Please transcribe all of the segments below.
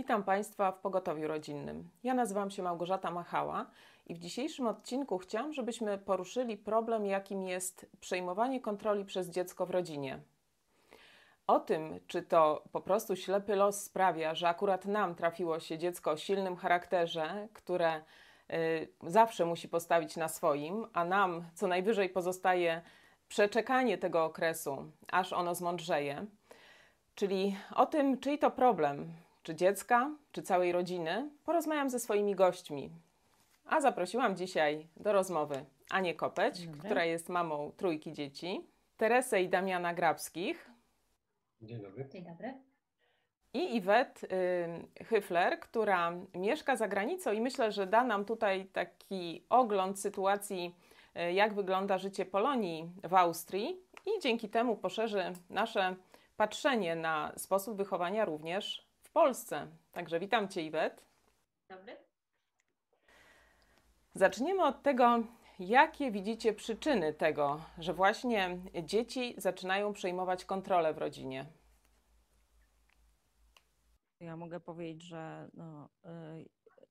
Witam Państwa w Pogotowiu Rodzinnym. Ja nazywam się Małgorzata Machała i w dzisiejszym odcinku chciałam, żebyśmy poruszyli problem, jakim jest przejmowanie kontroli przez dziecko w rodzinie. O tym, czy to po prostu ślepy los sprawia, że akurat nam trafiło się dziecko o silnym charakterze, które y, zawsze musi postawić na swoim, a nam co najwyżej pozostaje przeczekanie tego okresu, aż ono zmądrzeje. Czyli o tym, czyj to problem, czy dziecka, czy całej rodziny, porozmawiam ze swoimi gośćmi. A zaprosiłam dzisiaj do rozmowy Anię Kopeć, która jest mamą trójki dzieci, Teresę i Damiana Grabskich. Dzień dobry. Dzień dobry. I Iwet y, Hyfler, która mieszka za granicą i myślę, że da nam tutaj taki ogląd sytuacji, y, jak wygląda życie Polonii w Austrii i dzięki temu poszerzy nasze patrzenie na sposób wychowania również w Polsce. Także witam Cię, Iwet. Dobry. Zaczniemy od tego, jakie widzicie przyczyny tego, że właśnie dzieci zaczynają przejmować kontrolę w rodzinie. Ja mogę powiedzieć, że no,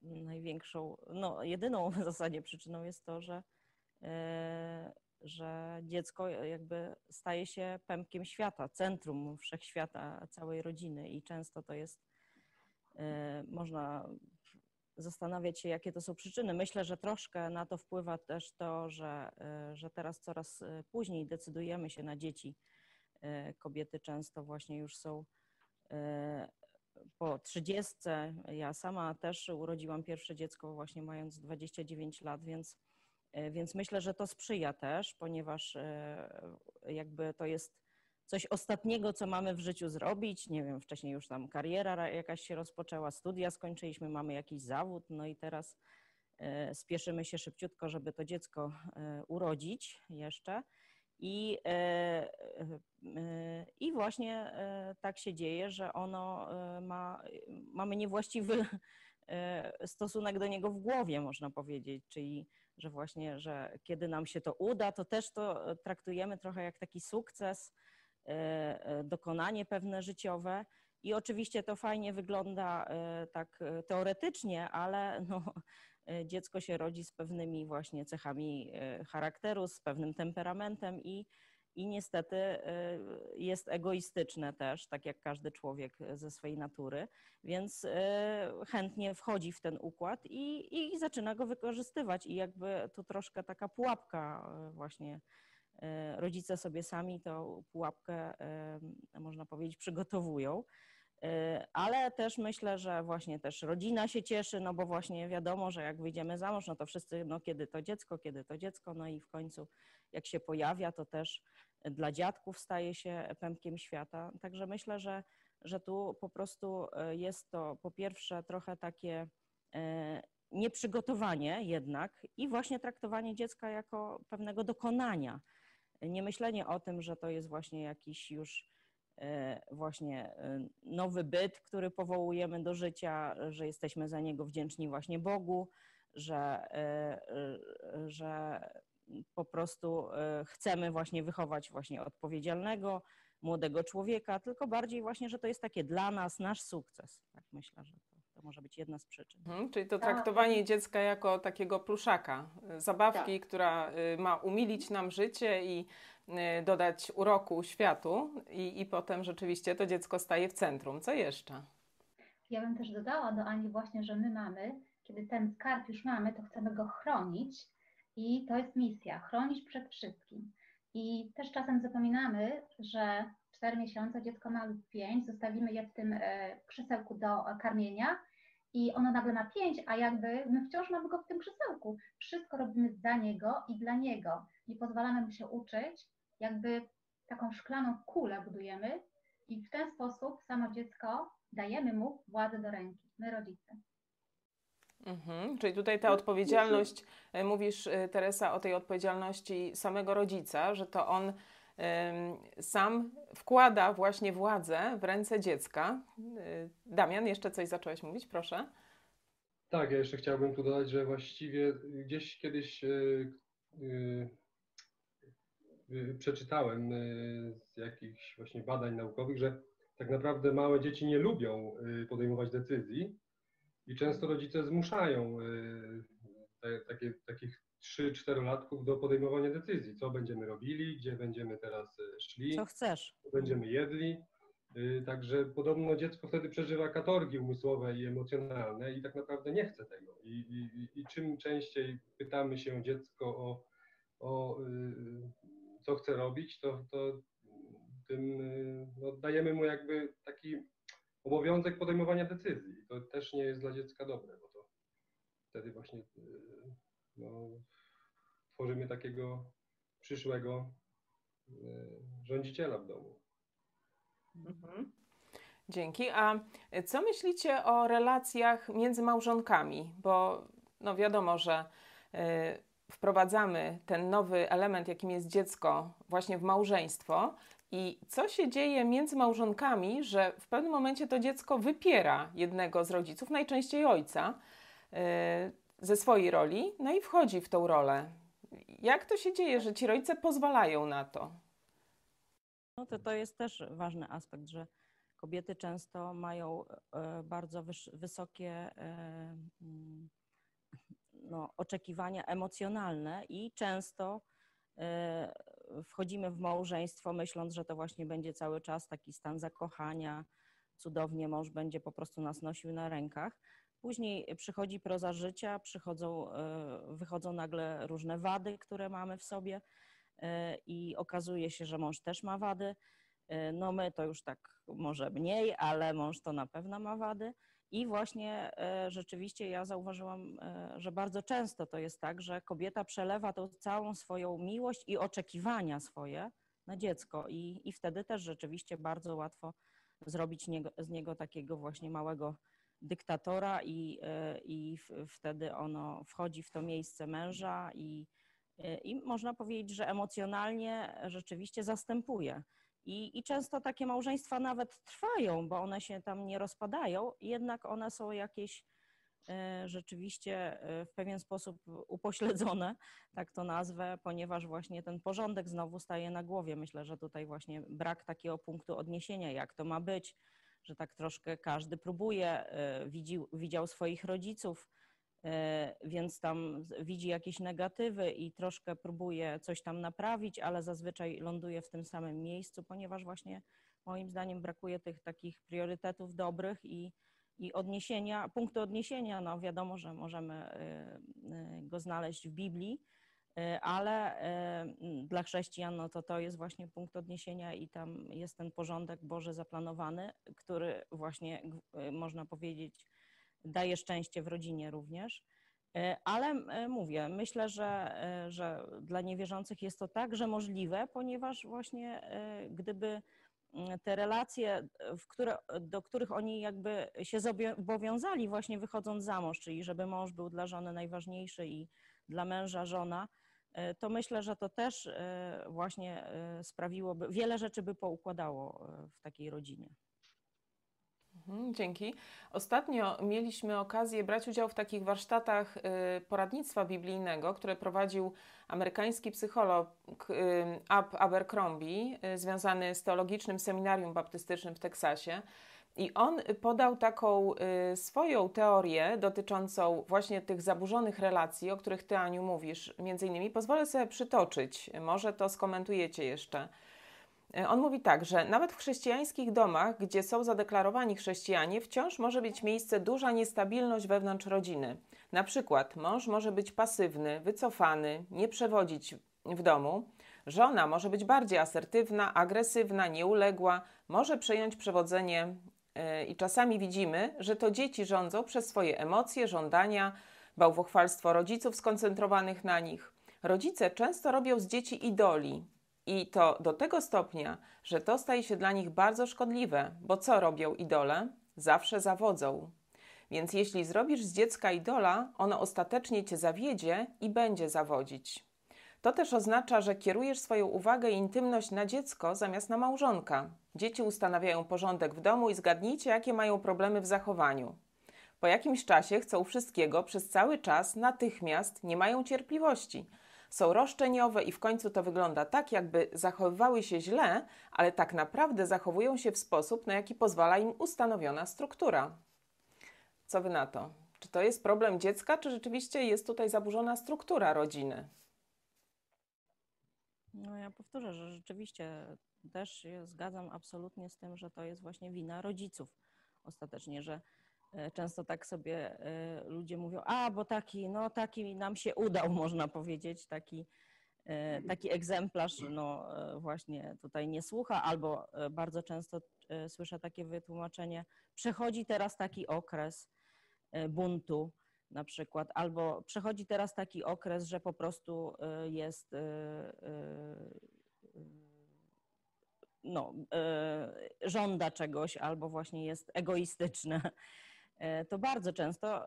y, największą, no, jedyną w zasadzie przyczyną jest to, że, y, że dziecko jakby staje się pępkiem świata, centrum wszechświata całej rodziny i często to jest, można zastanawiać się, jakie to są przyczyny. Myślę, że troszkę na to wpływa też to, że, że teraz coraz później decydujemy się na dzieci. Kobiety często właśnie już są po 30. Ja sama też urodziłam pierwsze dziecko właśnie mając 29 lat, więc, więc myślę, że to sprzyja też, ponieważ jakby to jest coś ostatniego, co mamy w życiu zrobić. Nie wiem, wcześniej już tam kariera jakaś się rozpoczęła, studia skończyliśmy, mamy jakiś zawód, no i teraz spieszymy się szybciutko, żeby to dziecko urodzić jeszcze. I, e, e, I właśnie e, tak się dzieje, że ono ma, mamy niewłaściwy stosunek do niego w głowie, można powiedzieć, czyli że właśnie, że kiedy nam się to uda, to też to traktujemy trochę jak taki sukces, dokonanie pewne życiowe. I oczywiście to fajnie wygląda tak teoretycznie, ale no, E, dziecko się rodzi z pewnymi właśnie cechami e, charakteru, z pewnym temperamentem i, i niestety e, jest egoistyczne też, tak jak każdy człowiek ze swojej natury, więc chętnie wchodzi w ten układ i, i zaczyna go wykorzystywać. I jakby tu troszkę taka pułapka właśnie rodzice sobie sami tą pułapkę, można powiedzieć, przygotowują. Y, ale też myślę, że właśnie też rodzina się cieszy, no bo właśnie wiadomo, że jak wyjdziemy za mąż, no to wszyscy, no kiedy to dziecko, kiedy to dziecko, no i w końcu jak się pojawia, to też dla dziadków staje się pępkiem świata. Także myślę, że, że tu po prostu jest to po pierwsze trochę takie nieprzygotowanie jednak i właśnie traktowanie dziecka jako pewnego dokonania. Nie myślenie o tym, że to jest właśnie jakiś już E, właśnie e, nowy byt, który powołujemy do życia, że jesteśmy za niego wdzięczni właśnie Bogu, że, e, że po prostu chcemy właśnie wychować właśnie odpowiedzialnego, młodego człowieka, tylko bardziej właśnie, że to jest takie dla nas nasz sukces. Tak myślę, że to, może być jedna z przyczyn. Mhm, czyli to traktowanie dziecka jako takiego pluszaka, zabawki, tak. która y, ma umilić nam życie i Y, dodać uroku światu i, i potem rzeczywiście to dziecko staje w centrum. Co jeszcze? Ja bym też dodała do Ani właśnie, że my mamy, kiedy ten skarb już mamy, to chcemy go chronić i to jest misja, chronić przed wszystkim. I też czasem zapominamy, że 4 miesiące, dziecko ma lub 5, zostawimy je w tym e, krzesełku do karmienia i ono nagle ma 5, a jakby my wciąż mamy go w tym krzesełku. Wszystko robimy dla niego i dla niego. Nie pozwalamy mu się uczyć, jakby taką szklaną kulę budujemy i w ten sposób samo dziecko dajemy mu władzę do ręki, my rodzice. Mhm, czyli tutaj ta odpowiedzialność, e, mówisz e, Teresa o tej odpowiedzialności samego rodzica, że to on sam wkłada właśnie władzę w ręce dziecka. E, Damian, jeszcze coś zacząłeś mówić, proszę. Tak, ja jeszcze chciałbym tu dodać, że właściwie gdzieś kiedyś Y, przeczytałem y, z jakichś właśnie badań naukowych, że tak naprawdę małe dzieci nie lubią y, podejmować decyzji i często rodzice zmuszają y, takie, takich 3-4 latków do podejmowania decyzji, co będziemy robili, gdzie będziemy teraz y, szli, Co chcesz? co będziemy jedli. Y, Także podobno dziecko wtedy przeżywa katorgi umysłowe i emocjonalne i tak naprawdę nie chce tego. I, i, i- czym częściej pytamy się dziecko o, o y, co chce robić, to, to tym y, no, dajemy mu jakby taki obowiązek podejmowania decyzji. To też nie jest dla dziecka dobre, bo to wtedy właśnie no, tworzymy takiego przyszłego y, rządziciela w domu. Mhm. Dzięki. A co myślicie o relacjach między małżonkami? Bo no wiadomo, że y, wprowadzamy ten nowy element, jakim jest dziecko, właśnie w małżeństwo. I co się dzieje między małżonkami, że w pewnym momencie to dziecko wypiera jednego z rodziców, najczęściej ojca, y, ze swojej roli, no i wchodzi w tą rolę. Jak to się dzieje, że ci rodzice pozwalają na to? No to, to jest też ważny aspekt, że kobiety często mają e, bardzo wysokie e, mm, no, oczekiwania emocjonalne i często e, wchodzimy w małżeństwo myśląc, że to właśnie będzie cały czas taki stan zakochania, cudownie mąż będzie po prostu nas nosił na rękach. Później przychodzi proza życia, przychodzą, e, wychodzą nagle różne wady, które mamy w sobie e, i okazuje się, że mąż też ma wady. E, No my to już tak może mniej, ale mąż to na pewno ma wady. I właśnie rzeczywiście ja zauważyłam, że bardzo często to jest tak, że kobieta przelewa tą całą swoją miłość i oczekiwania swoje na dziecko i, i wtedy też rzeczywiście bardzo łatwo zrobić z niego takiego właśnie małego dyktatora i, e, i wtedy ono wchodzi w to miejsce męża i, e, i można powiedzieć, że emocjonalnie rzeczywiście zastępuje. I, I często takie małżeństwa nawet trwają, bo one się tam nie rozpadają, jednak one są jakieś e, rzeczywiście w pewien sposób upośledzone, tak to nazwę, ponieważ właśnie ten porządek znowu staje na głowie. Myślę, że tutaj właśnie brak takiego punktu odniesienia, jak to ma być, że tak troszkę każdy próbuje, e, widzi, widział swoich rodziców, e, więc tam widzi jakieś negatywy i troszkę próbuje coś tam naprawić, ale zazwyczaj ląduje w tym samym miejscu, ponieważ właśnie moim zdaniem brakuje tych takich priorytetów dobrych i, i odniesienia, punktu odniesienia, no wiadomo, że możemy e, go znaleźć w Biblii, ale e, dla chrześcijan no to to jest właśnie punkt odniesienia i tam jest ten porządek Boże zaplanowany, który właśnie e, można powiedzieć daje szczęście w rodzinie również. E, Ale e, mówię, myślę, że, e, że dla niewierzących jest to także możliwe, ponieważ właśnie e, gdyby te relacje, e, które, do których oni jakby się zobowiązali właśnie wychodząc za mąż, czyli żeby mąż był dla żony najważniejszy i dla męża żona, e, to myślę, że to też e, właśnie e, sprawiłoby, wiele rzeczy by poukładało e, w takiej rodzinie. Mhm, Dzięki. Ostatnio mieliśmy okazję brać udział w takich warsztatach poradnictwa biblijnego, które prowadził amerykański psycholog Ab Abercrombie, związany z Teologicznym Seminarium Baptystycznym w Teksasie. I on podał taką y, swoją teorię dotyczącą właśnie tych zaburzonych relacji, o których Ty, Aniu, mówisz. Między innymi pozwolę sobie przytoczyć, może to skomentujecie jeszcze. E, On mówi tak, że nawet w chrześcijańskich domach, gdzie są zadeklarowani chrześcijanie, wciąż może być miejsce duża niestabilność wewnątrz rodziny. Na przykład mąż może być pasywny, wycofany, nie przewodzić w domu. Żona może być bardziej asertywna, agresywna, nieuległa, może przejąć przewodzenie i czasami widzimy, że to dzieci rządzą przez swoje emocje, żądania, bałwochwalstwo rodziców skoncentrowanych na nich. Rodzice często robią z dzieci idoli, i to do tego stopnia, że to staje się dla nich bardzo szkodliwe, bo co robią idole? Zawsze zawodzą. Więc jeśli zrobisz z dziecka idola, ono ostatecznie cię zawiedzie i będzie zawodzić. To też oznacza, że kierujesz swoją uwagę i intymność na dziecko zamiast na małżonka. Dzieci ustanawiają porządek w domu i zgadnijcie, jakie mają problemy w zachowaniu. Po jakimś czasie chcą wszystkiego przez cały czas, natychmiast, nie mają cierpliwości. Są roszczeniowe i w końcu to wygląda tak, jakby zachowywały się źle, ale tak naprawdę zachowują się w sposób, na jaki pozwala im ustanowiona struktura. Co wy na to? Czy to jest problem dziecka, czy rzeczywiście jest tutaj zaburzona struktura rodziny? No ja powtórzę, że rzeczywiście też się zgadzam absolutnie z tym, że to jest właśnie wina rodziców ostatecznie, że e, często tak sobie e, ludzie mówią, a bo taki, no taki nam się udał, można powiedzieć, taki, e, taki egzemplarz, no właśnie tutaj nie słucha, albo bardzo często słyszę takie wytłumaczenie, przechodzi teraz taki okres buntu, na przykład, albo przechodzi teraz taki okres, że po prostu y, jest y, y, no, żąda czegoś, albo właśnie jest egoistyczne. To bardzo często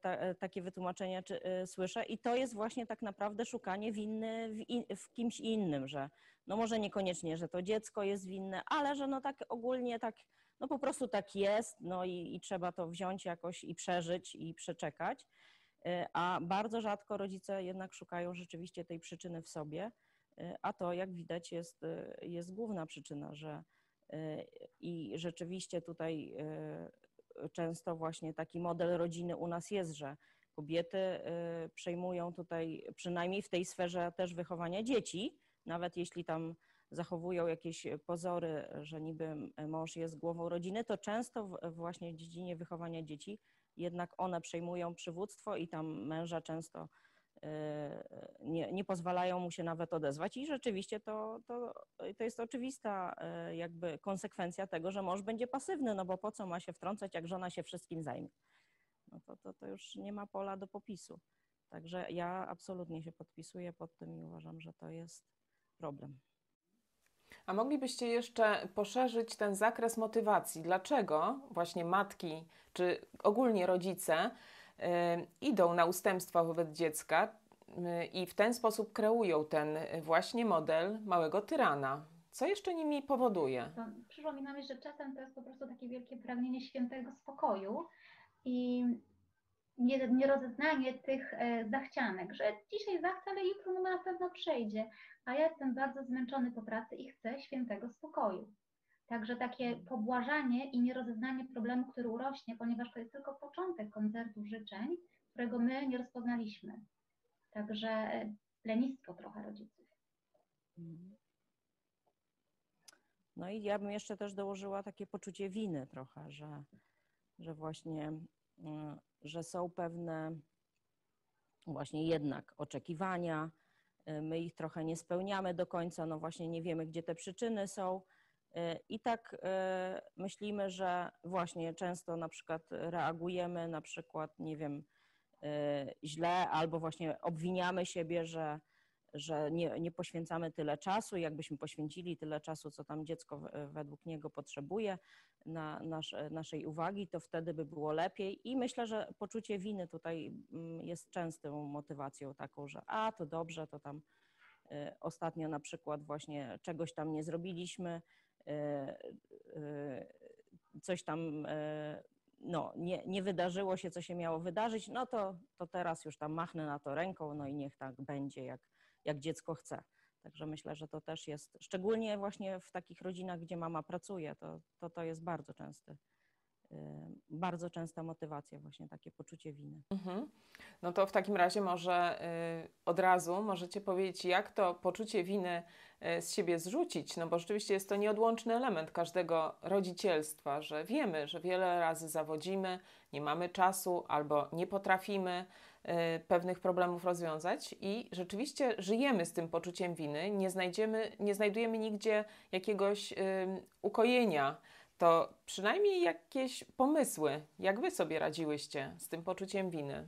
ta, takie wytłumaczenia czy, słyszę i to jest właśnie tak naprawdę szukanie winy w, in, w, kimś innym, że no może niekoniecznie, że to dziecko jest winne, ale że no tak ogólnie tak no po prostu tak jest, no i, i trzeba to wziąć jakoś i przeżyć i przeczekać. Y, a bardzo rzadko rodzice jednak szukają rzeczywiście tej przyczyny w sobie, y, a to jak widać jest, y, jest główna przyczyna, że i rzeczywiście tutaj często właśnie taki model rodziny u nas jest, że kobiety przejmują tutaj przynajmniej w tej sferze też wychowania dzieci, nawet jeśli tam zachowują jakieś pozory, że niby mąż jest głową rodziny, to często właśnie w dziedzinie wychowania dzieci jednak one przejmują przywództwo i tam męża często e, nie, nie pozwalają mu się nawet odezwać i rzeczywiście to, to, to jest oczywista e, jakby konsekwencja tego, że mąż będzie pasywny, no bo po co ma się wtrącać, jak żona się wszystkim zajmie. No to, to, to już nie ma pola do popisu. Także ja absolutnie się podpisuję pod tym i uważam, że to jest problem. A moglibyście jeszcze poszerzyć ten zakres motywacji? Dlaczego właśnie matki czy ogólnie rodzice y, idą na ustępstwa wobec dziecka y, i w ten sposób kreują ten właśnie model małego tyrana? Co jeszcze nimi powoduje? To przyszło mi że czasem to jest po prostu takie wielkie pragnienie świętego spokoju i nierozeznanie tych e, zachcianek, że dzisiaj zachcę, ale jutro no na pewno przejdzie, a ja jestem bardzo zmęczony po pracy i chcę świętego spokoju. Także takie mhm. pobłażanie i nierozeznanie problemu, który urośnie, ponieważ to jest tylko początek koncertu życzeń, którego my nie rozpoznaliśmy. Także e, lenistwo trochę rodziców. Mhm. No i ja bym jeszcze też dołożyła takie poczucie winy trochę, że, że właśnie mm, że są pewne właśnie jednak oczekiwania, my ich trochę nie spełniamy do końca, no właśnie nie wiemy, gdzie te przyczyny są. Y, I tak y, myślimy, że właśnie często na przykład reagujemy na przykład, nie wiem, źle albo właśnie obwiniamy siebie, że że nie, nie poświęcamy tyle czasu, jakbyśmy poświęcili tyle czasu, co tam dziecko według niego potrzebuje na nasz, naszej uwagi, to wtedy by było lepiej. I myślę, że poczucie winy tutaj mm, jest częstą motywacją taką, że a to dobrze, to tam y, ostatnio na przykład właśnie czegoś tam nie zrobiliśmy, coś tam no, nie, nie wydarzyło się, co się miało wydarzyć, no to, to teraz już tam machnę na to ręką, no i niech tak będzie, jak, jak dziecko chce. Także myślę, że to też jest, szczególnie właśnie w takich rodzinach, gdzie mama pracuje, to to, to jest bardzo częsty, bardzo częsta motywacja, właśnie takie poczucie winy. Mhm. No to w takim razie może y, od razu możecie powiedzieć, jak to poczucie winy y, z siebie zrzucić, no bo rzeczywiście jest to nieodłączny element każdego rodzicielstwa, że wiemy, że wiele razy zawodzimy, nie mamy czasu albo nie potrafimy pewnych problemów rozwiązać i rzeczywiście żyjemy z tym poczuciem winy, nie, znajdziemy, nie znajdujemy nigdzie jakiegoś y, ukojenia, to przynajmniej jakieś pomysły, jak wy sobie radziłyście z tym poczuciem winy?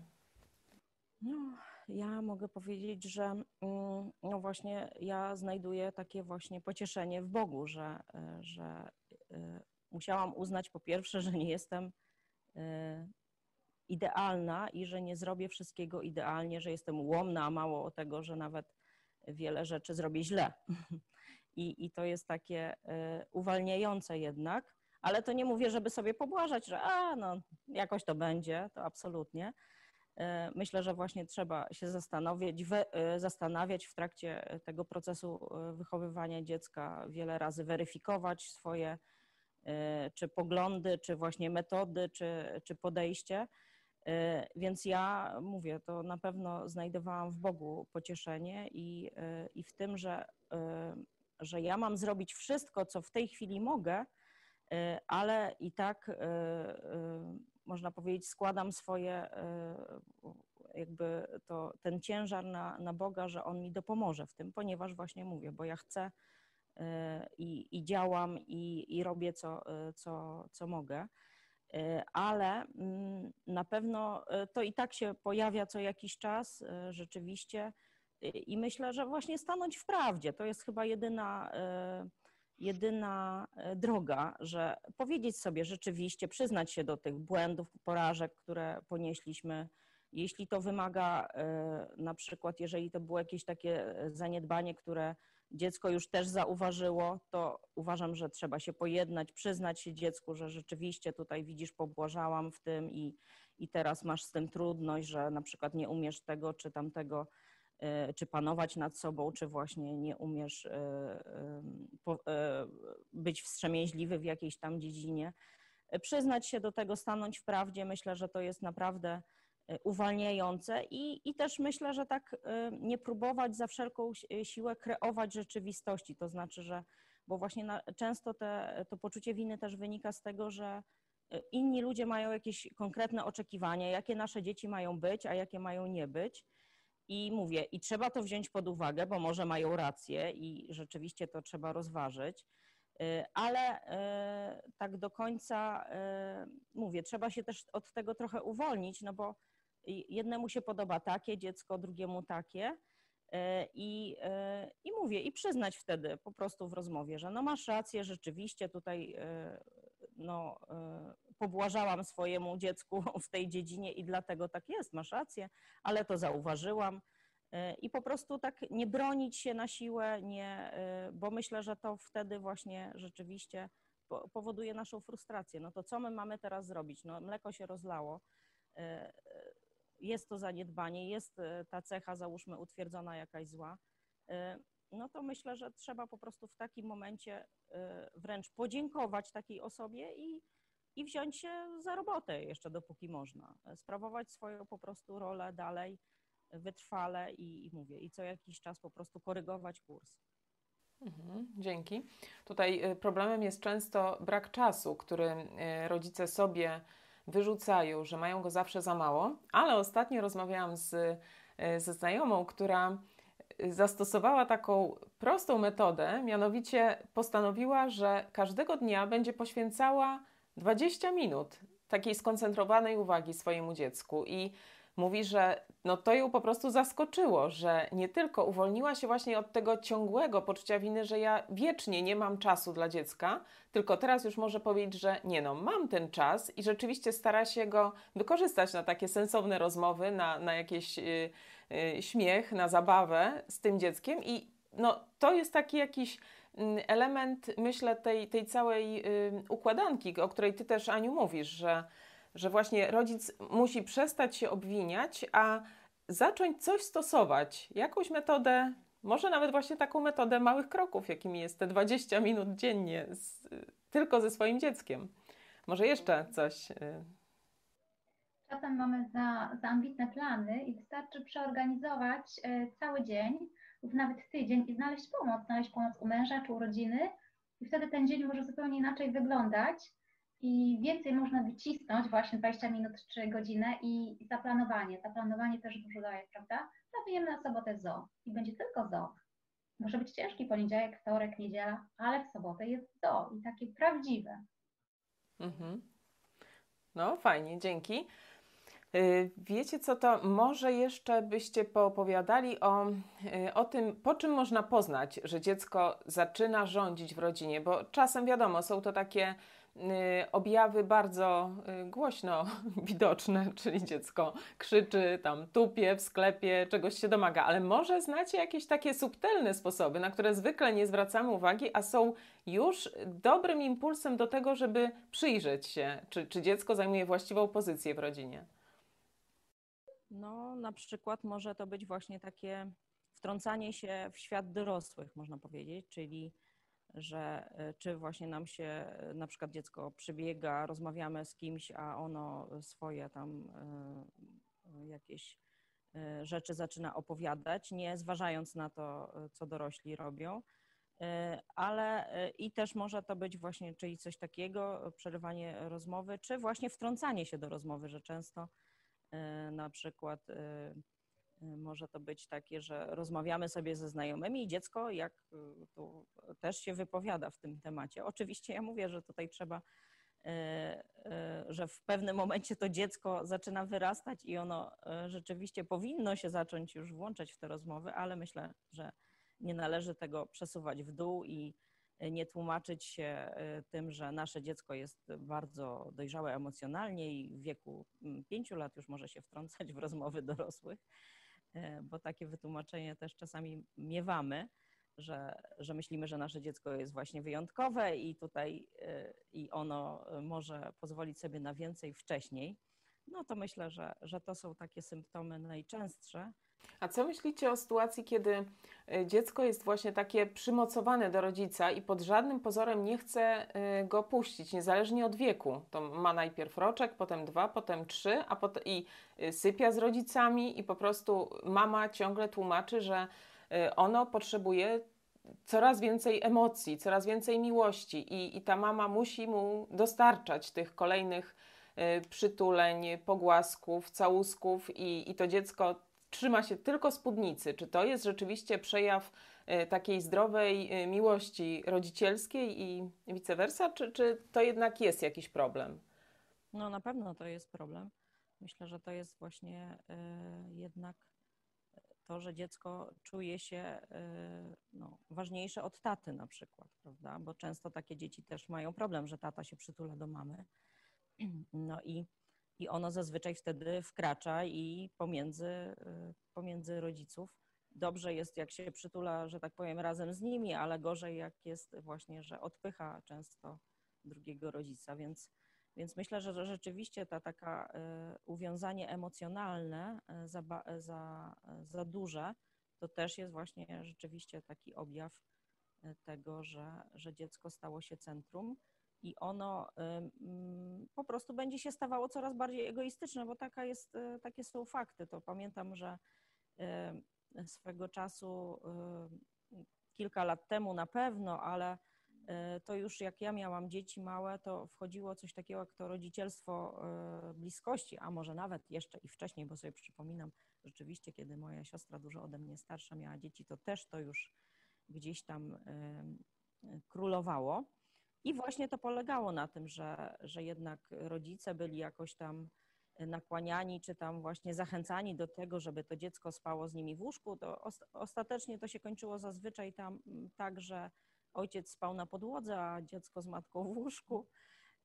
No, ja mogę powiedzieć, że mm, no właśnie ja znajduję takie właśnie pocieszenie w Bogu, że, y, że musiałam uznać po pierwsze, że nie jestem idealna i że nie zrobię wszystkiego idealnie, że jestem ułomna, a mało o tego, że nawet wiele rzeczy zrobię źle. I, i to jest takie y, uwalniające jednak, ale to nie mówię, żeby sobie pobłażać, że a, no, jakoś to będzie, to absolutnie. Myślę, że właśnie trzeba się zastanowić, we, zastanawiać w trakcie tego procesu wychowywania dziecka, wiele razy weryfikować swoje czy poglądy, czy właśnie metody, czy, czy podejście. Więc ja mówię, to na pewno znajdowałam w Bogu pocieszenie i, i w tym, że, że ja mam zrobić wszystko, co w tej chwili mogę, ale i tak można powiedzieć, składam swoje, jakby to, ten ciężar na, na Boga, że On mi dopomoże w tym, ponieważ właśnie mówię, bo ja chcę i, i działam i, i robię co, co, co mogę. Ale mm, na pewno to i tak się pojawia co jakiś czas rzeczywiście i myślę, że właśnie stanąć w prawdzie to jest chyba jedyna jedyna droga, że powiedzieć sobie rzeczywiście, przyznać się do tych błędów, porażek, które ponieśliśmy. Jeśli to wymaga, na przykład, jeżeli to było jakieś takie zaniedbanie, które dziecko już też zauważyło, to uważam, że trzeba się pojednać, przyznać się dziecku, że rzeczywiście tutaj widzisz, pobłażałam w tym i, i teraz masz z tym trudność, że na przykład nie umiesz tego czy tamtego E, czy panować nad sobą, czy właśnie nie umiesz e, e, być wstrzemięźliwy w jakiejś tam dziedzinie. Przyznać się do tego, stanąć w prawdzie, myślę, że to jest naprawdę uwalniające i, i też myślę, że tak nie próbować za wszelką siłę kreować rzeczywistości, to znaczy, że bo właśnie na, często te, to poczucie winy też wynika z tego, że inni ludzie mają jakieś konkretne oczekiwania, jakie nasze dzieci mają być, a jakie mają nie być. I mówię, i trzeba to wziąć pod uwagę, bo może mają rację i rzeczywiście to trzeba rozważyć, ale tak do końca mówię, trzeba się też od tego trochę uwolnić, no bo jednemu się podoba takie dziecko, drugiemu takie. I, I mówię, i przyznać wtedy po prostu w rozmowie, że no masz rację, rzeczywiście tutaj no, pobłażałam swojemu dziecku w tej dziedzinie i dlatego tak jest, masz rację, ale to zauważyłam. E, I po prostu tak nie bronić się na siłę, nie, e, bo myślę, że to wtedy właśnie rzeczywiście powoduje naszą frustrację. No to co my mamy teraz zrobić? No mleko się rozlało, e, jest to zaniedbanie, jest ta cecha, załóżmy, utwierdzona jakaś zła. No to myślę, że trzeba po prostu w takim momencie wręcz podziękować takiej osobie i, i wziąć się za robotę jeszcze dopóki można. Sprawować swoją po prostu rolę dalej wytrwale i, i mówię, i co jakiś czas po prostu korygować kurs. Mhm, dzięki. Tutaj problemem jest często brak czasu, który rodzice sobie wyrzucają, że mają go zawsze za mało, ale ostatnio rozmawiałam z, y, ze znajomą, która zastosowała taką prostą metodę, mianowicie postanowiła, że każdego dnia będzie poświęcała 20 minut takiej skoncentrowanej uwagi swojemu dziecku. I mówi, że no to ją po prostu zaskoczyło, że nie tylko uwolniła się właśnie od tego ciągłego poczucia winy, że ja wiecznie nie mam czasu dla dziecka, tylko teraz już może powiedzieć, że nie no, mam ten czas i rzeczywiście stara się go wykorzystać na takie sensowne rozmowy, na, na jakiś yy, yy, śmiech, na zabawę z tym dzieckiem i no to jest taki jakiś mm, element, myślę, tej, tej całej yy, układanki, o której Ty też, Aniu, mówisz, że że właśnie rodzic musi przestać się obwiniać, a zacząć coś stosować, jakąś metodę, może nawet właśnie taką metodę małych kroków, jakimi jest te 20 minut dziennie, z, tylko ze swoim dzieckiem. Może jeszcze coś. Y, Czasem mamy za, za ambitne plany i wystarczy przeorganizować y, cały dzień lub nawet tydzień i znaleźć pomoc, znaleźć pomoc u męża czy u rodziny i wtedy ten dzień może zupełnie inaczej wyglądać i więcej można wycisnąć właśnie 20 minut czy godzinę i zaplanowanie. Zaplanowanie też dużo daje, prawda? Planujemy na sobotę zo i będzie tylko zo. Może być ciężki poniedziałek, wtorek, niedziela, ale w sobotę jest zo i takie prawdziwe. Mhm. No, fajnie, dzięki. Y, wiecie co, to może jeszcze byście poopowiadali o, y, o tym, po czym można poznać, że dziecko zaczyna rządzić w rodzinie, bo czasem wiadomo, są to takie objawy bardzo y, głośno widoczne, czyli dziecko krzyczy, tam tupie w sklepie, czegoś się domaga, ale może znacie jakieś takie subtelne sposoby, na które zwykle nie zwracamy uwagi, a są już dobrym impulsem do tego, żeby przyjrzeć się, czy, czy dziecko zajmuje właściwą pozycję w rodzinie. No, na przykład może to być właśnie takie wtrącanie się w świat dorosłych, można powiedzieć, czyli że e, czy właśnie nam się e, na przykład dziecko przybiega, rozmawiamy z kimś, a ono swoje tam e, jakieś rzeczy zaczyna opowiadać, nie zważając na to, co dorośli robią. Ale i też może to być właśnie, czyli coś takiego, przerywanie rozmowy, czy właśnie wtrącanie się do rozmowy, że często na przykład może to być takie, że rozmawiamy sobie ze znajomymi i dziecko jak y, tu też się wypowiada w tym temacie. Oczywiście ja mówię, że tutaj trzeba, y, że w pewnym momencie to dziecko zaczyna wyrastać i ono rzeczywiście powinno się zacząć już włączać w te rozmowy, ale myślę, że nie należy tego przesuwać w dół i nie tłumaczyć się tym, że nasze dziecko jest bardzo dojrzałe emocjonalnie i w wieku mm, pięciu lat już może się wtrącać w rozmowy dorosłych bo takie wytłumaczenie też czasami miewamy, że, że myślimy, że nasze dziecko jest właśnie wyjątkowe i tutaj e, i ono może pozwolić sobie na więcej wcześniej. No to myślę, że, że to są takie symptomy najczęstsze. A co myślicie o sytuacji, kiedy e, dziecko jest właśnie takie przymocowane do rodzica i pod żadnym pozorem nie chce go puścić, niezależnie od wieku? To ma najpierw roczek, potem dwa, potem trzy, a potem i Y, sypia z rodzicami i po prostu mama ciągle tłumaczy, że ono potrzebuje coraz więcej emocji, coraz więcej miłości i, i ta mama musi mu dostarczać tych kolejnych przytuleń, pogłasków, całusków i, i to dziecko trzyma się tylko spódnicy. Czy to jest rzeczywiście przejaw takiej zdrowej miłości rodzicielskiej i vice versa, czy, czy to jednak jest jakiś problem? No na pewno to jest problem. Myślę, że to jest właśnie e, jednak to, że dziecko czuje się e, no, ważniejsze od taty na przykład, prawda? Bo często takie dzieci też mają problem, że tata się przytula do mamy. No i, i ono zazwyczaj wtedy wkracza i pomiędzy, e, pomiędzy rodziców. Dobrze jest, jak się przytula, że tak powiem, razem z nimi, ale gorzej, jak jest właśnie, że odpycha często drugiego rodzica, więc więc myślę, że rzeczywiście ta taka e, uwiązanie emocjonalne e, za, za, za duże, to też jest właśnie rzeczywiście taki objaw tego, że, że dziecko stało się centrum i ono po prostu będzie się stawało coraz bardziej egoistyczne, bo taka jest, takie są fakty. To pamiętam, że swego czasu, kilka lat temu na pewno, ale E, to już jak ja miałam dzieci małe, to wchodziło coś takiego jak to rodzicielstwo e, bliskości, a może nawet jeszcze i wcześniej, bo sobie przypominam, rzeczywiście, kiedy moja siostra dużo ode mnie starsza miała dzieci, to też to już gdzieś tam e, królowało. I właśnie to polegało na tym, że, że jednak rodzice byli jakoś tam nakłaniani, czy tam właśnie zachęcani do tego, żeby to dziecko spało z nimi w łóżku, to ostatecznie to się kończyło zazwyczaj tam tak, że ojciec spał na podłodze, a dziecko z matką w łóżku,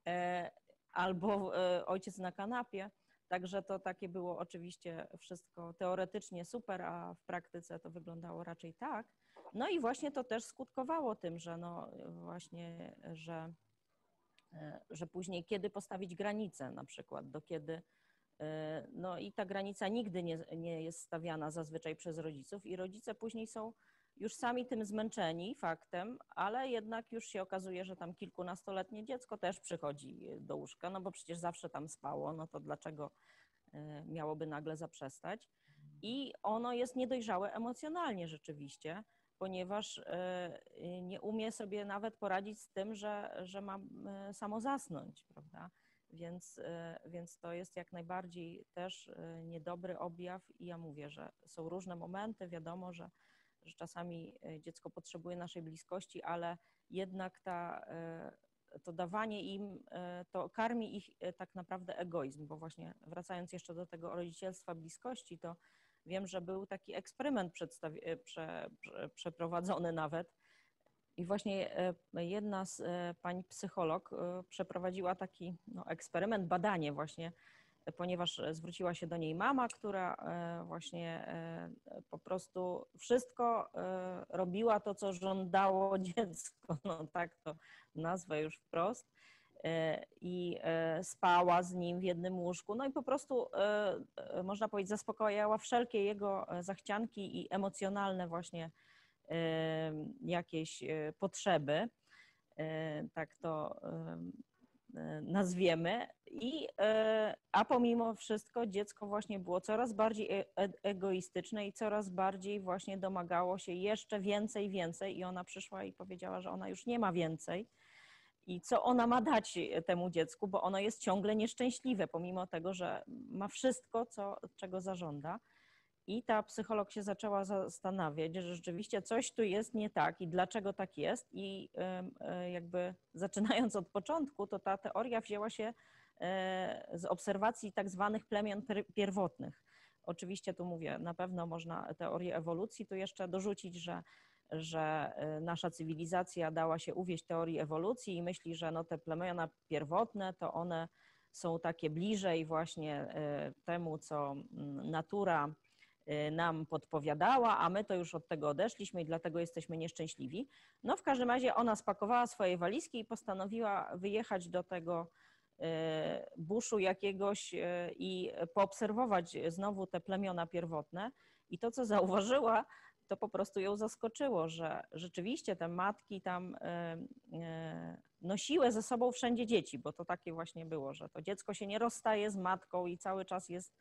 e, albo e, ojciec na kanapie. Także to takie było oczywiście wszystko teoretycznie super, a w praktyce to wyglądało raczej tak. No i właśnie to też skutkowało tym, że no właśnie, że, e, że później kiedy postawić granicę na przykład, do kiedy no i ta granica nigdy nie, nie jest stawiana zazwyczaj przez rodziców i rodzice później są już sami tym zmęczeni faktem, ale jednak już się okazuje, że tam kilkunastoletnie dziecko też przychodzi do łóżka, no bo przecież zawsze tam spało, no to dlaczego e, miałoby nagle zaprzestać? I ono jest niedojrzałe emocjonalnie rzeczywiście, ponieważ e, nie umie sobie nawet poradzić z tym, że, że ma e, samo zasnąć, prawda? Więc, więc to jest jak najbardziej też niedobry objaw i ja mówię, że są różne momenty, wiadomo, że że czasami e, dziecko potrzebuje naszej bliskości, ale jednak ta, e, to dawanie im, e, to karmi ich tak naprawdę egoizm, bo właśnie wracając jeszcze do tego rodzicielstwa bliskości, to wiem, że był taki eksperyment prze, prze, przeprowadzony nawet. I właśnie jedna z pań psycholog przeprowadziła taki no, eksperyment, badanie właśnie ponieważ e, zwróciła się do niej mama, która e, właśnie e, po prostu wszystko robiła to, co żądało dziecko, no tak to nazwę już wprost. I spała z nim w jednym łóżku. No i po prostu, można powiedzieć, zaspokajała wszelkie jego zachcianki i emocjonalne właśnie jakieś potrzeby. Tak to nazwiemy. I, a pomimo wszystko dziecko właśnie było coraz bardziej e, e, egoistyczne i coraz bardziej właśnie domagało się jeszcze więcej, więcej i ona przyszła i powiedziała, że ona już nie ma więcej i co ona ma dać temu dziecku, bo ono jest ciągle nieszczęśliwe, pomimo tego, że ma wszystko, co, czego zażąda. I ta psycholog się zaczęła zastanawiać, że rzeczywiście coś tu jest nie tak i dlaczego tak jest. I e, jakby zaczynając od początku, to ta teoria wzięła się e, z obserwacji tak zwanych plemion pierwotnych. Oczywiście tu mówię, na pewno można teorię ewolucji tu jeszcze dorzucić, że, że e, nasza cywilizacja dała się uwieść teorii ewolucji i myśli, że no te plemiona pierwotne to one są takie bliżej właśnie temu, co mm, natura Y, nam podpowiadała, a my to już od tego odeszliśmy i dlatego jesteśmy nieszczęśliwi. No w każdym razie ona spakowała swoje walizki i postanowiła wyjechać do tego y, buszu jakiegoś y, i poobserwować znowu te plemiona pierwotne. I to, co zauważyła, to po prostu ją zaskoczyło, że rzeczywiście te matki tam nosiły ze sobą wszędzie dzieci, bo to takie właśnie było, że to dziecko się nie rozstaje z matką i cały czas jest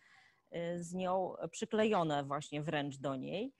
Y, z nią przyklejone właśnie wręcz do niej.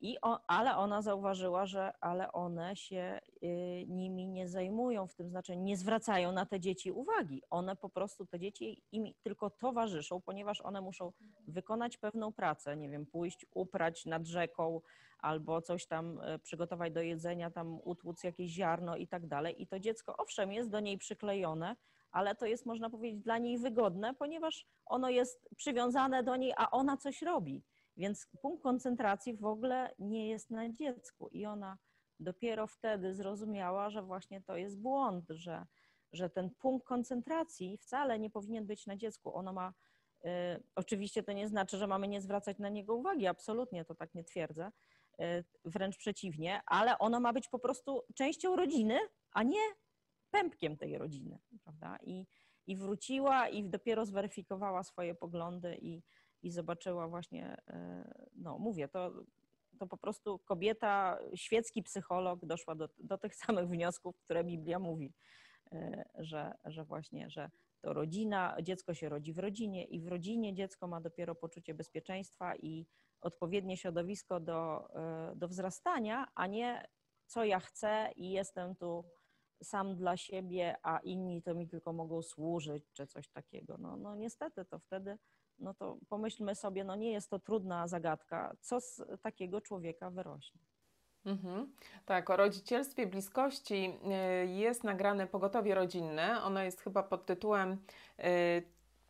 I o, ale ona zauważyła, że ale one się y, nimi nie zajmują, w tym znaczeniu nie zwracają na te dzieci uwagi. One po prostu, te dzieci im tylko towarzyszą, ponieważ one muszą wykonać pewną pracę, nie wiem, pójść uprać nad rzeką albo coś tam przygotować do jedzenia, tam utłuc jakieś ziarno i tak dalej. I to dziecko, owszem, jest do niej przyklejone, ale to jest, można powiedzieć, dla niej wygodne, ponieważ ono jest przywiązane do niej, a ona coś robi. Więc punkt koncentracji w ogóle nie jest na dziecku i ona dopiero wtedy zrozumiała, że właśnie to jest błąd, że, że ten punkt koncentracji wcale nie powinien być na dziecku. Ono ma, y, oczywiście to nie znaczy, że mamy nie zwracać na niego uwagi, absolutnie to tak nie twierdzę, y, wręcz przeciwnie, ale ono ma być po prostu częścią rodziny, a nie pępkiem tej rodziny, prawda? I, i wróciła i dopiero zweryfikowała swoje poglądy i, i zobaczyła właśnie, e, no mówię, to, to po prostu kobieta, świecki psycholog doszła do, do tych samych wniosków, które Biblia mówi, e, że, że właśnie, że to rodzina, dziecko się rodzi w rodzinie i w rodzinie dziecko ma dopiero poczucie bezpieczeństwa i odpowiednie środowisko do, e, do wzrastania, a nie co ja chcę i jestem tu sam dla siebie, a inni to mi tylko mogą służyć, czy coś takiego. No, no niestety to wtedy, no to pomyślmy sobie, no nie jest to trudna zagadka, co z takiego człowieka wyrośnie. Mhm. Tak, o rodzicielstwie bliskości y, jest nagrane pogotowie rodzinne. Ono jest chyba pod tytułem y,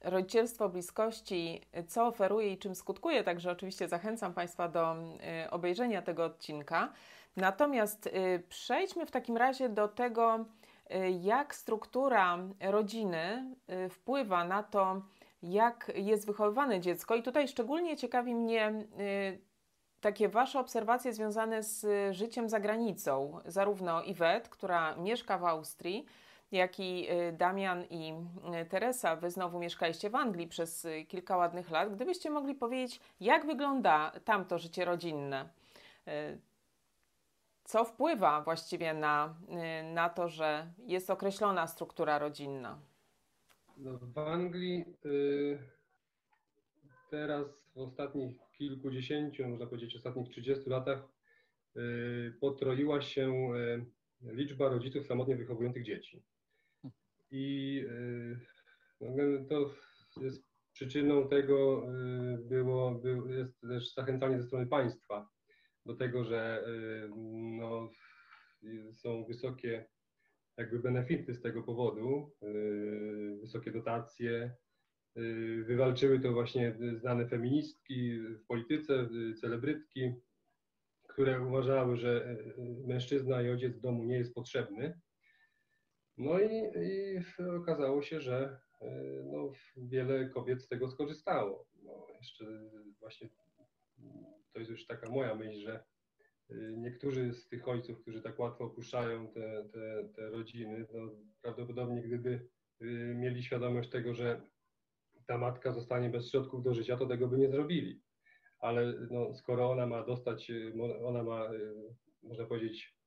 Rodzicielstwo bliskości, co oferuje i czym skutkuje. Także oczywiście zachęcam Państwa do y, obejrzenia tego odcinka. Natomiast przejdźmy w takim razie do tego, jak struktura rodziny wpływa na to, jak jest wychowywane dziecko. I tutaj szczególnie ciekawi mnie takie Wasze obserwacje związane z życiem za granicą. Zarówno Iwet, która mieszka w Austrii, jak i Damian i Teresa, Wy znowu mieszkaliście w Anglii przez kilka ładnych lat. Gdybyście mogli powiedzieć, jak wygląda tamto życie rodzinne? co wpływa właściwie na, y, na to, że jest określona struktura rodzinna? No, w Anglii y, teraz w ostatnich kilkudziesięciu, można powiedzieć ostatnich 30 latach y, potroiła się y, liczba rodziców samotnie wychowujących dzieci. I y, no, to jest przyczyną tego y, było, jest też zachęcanie ze strony państwa do tego, że y, no, są wysokie jakby benefity z tego powodu, y, wysokie dotacje. Y, wywalczyły to właśnie znane feministki w polityce, celebrytki, które uważały, że mężczyzna i ojciec w domu nie jest potrzebny. No i, i okazało się, że no, wiele kobiet z tego skorzystało. No, jeszcze właśnie to jest już taka moja myśl, że niektórzy z tych ojców, którzy tak łatwo opuszczają te, te, te rodziny, no prawdopodobnie gdyby y, mieli świadomość tego, że ta matka zostanie bez środków do życia, to tego by nie zrobili. Ale no, skoro ona ma dostać, y, ona ma, można powiedzieć,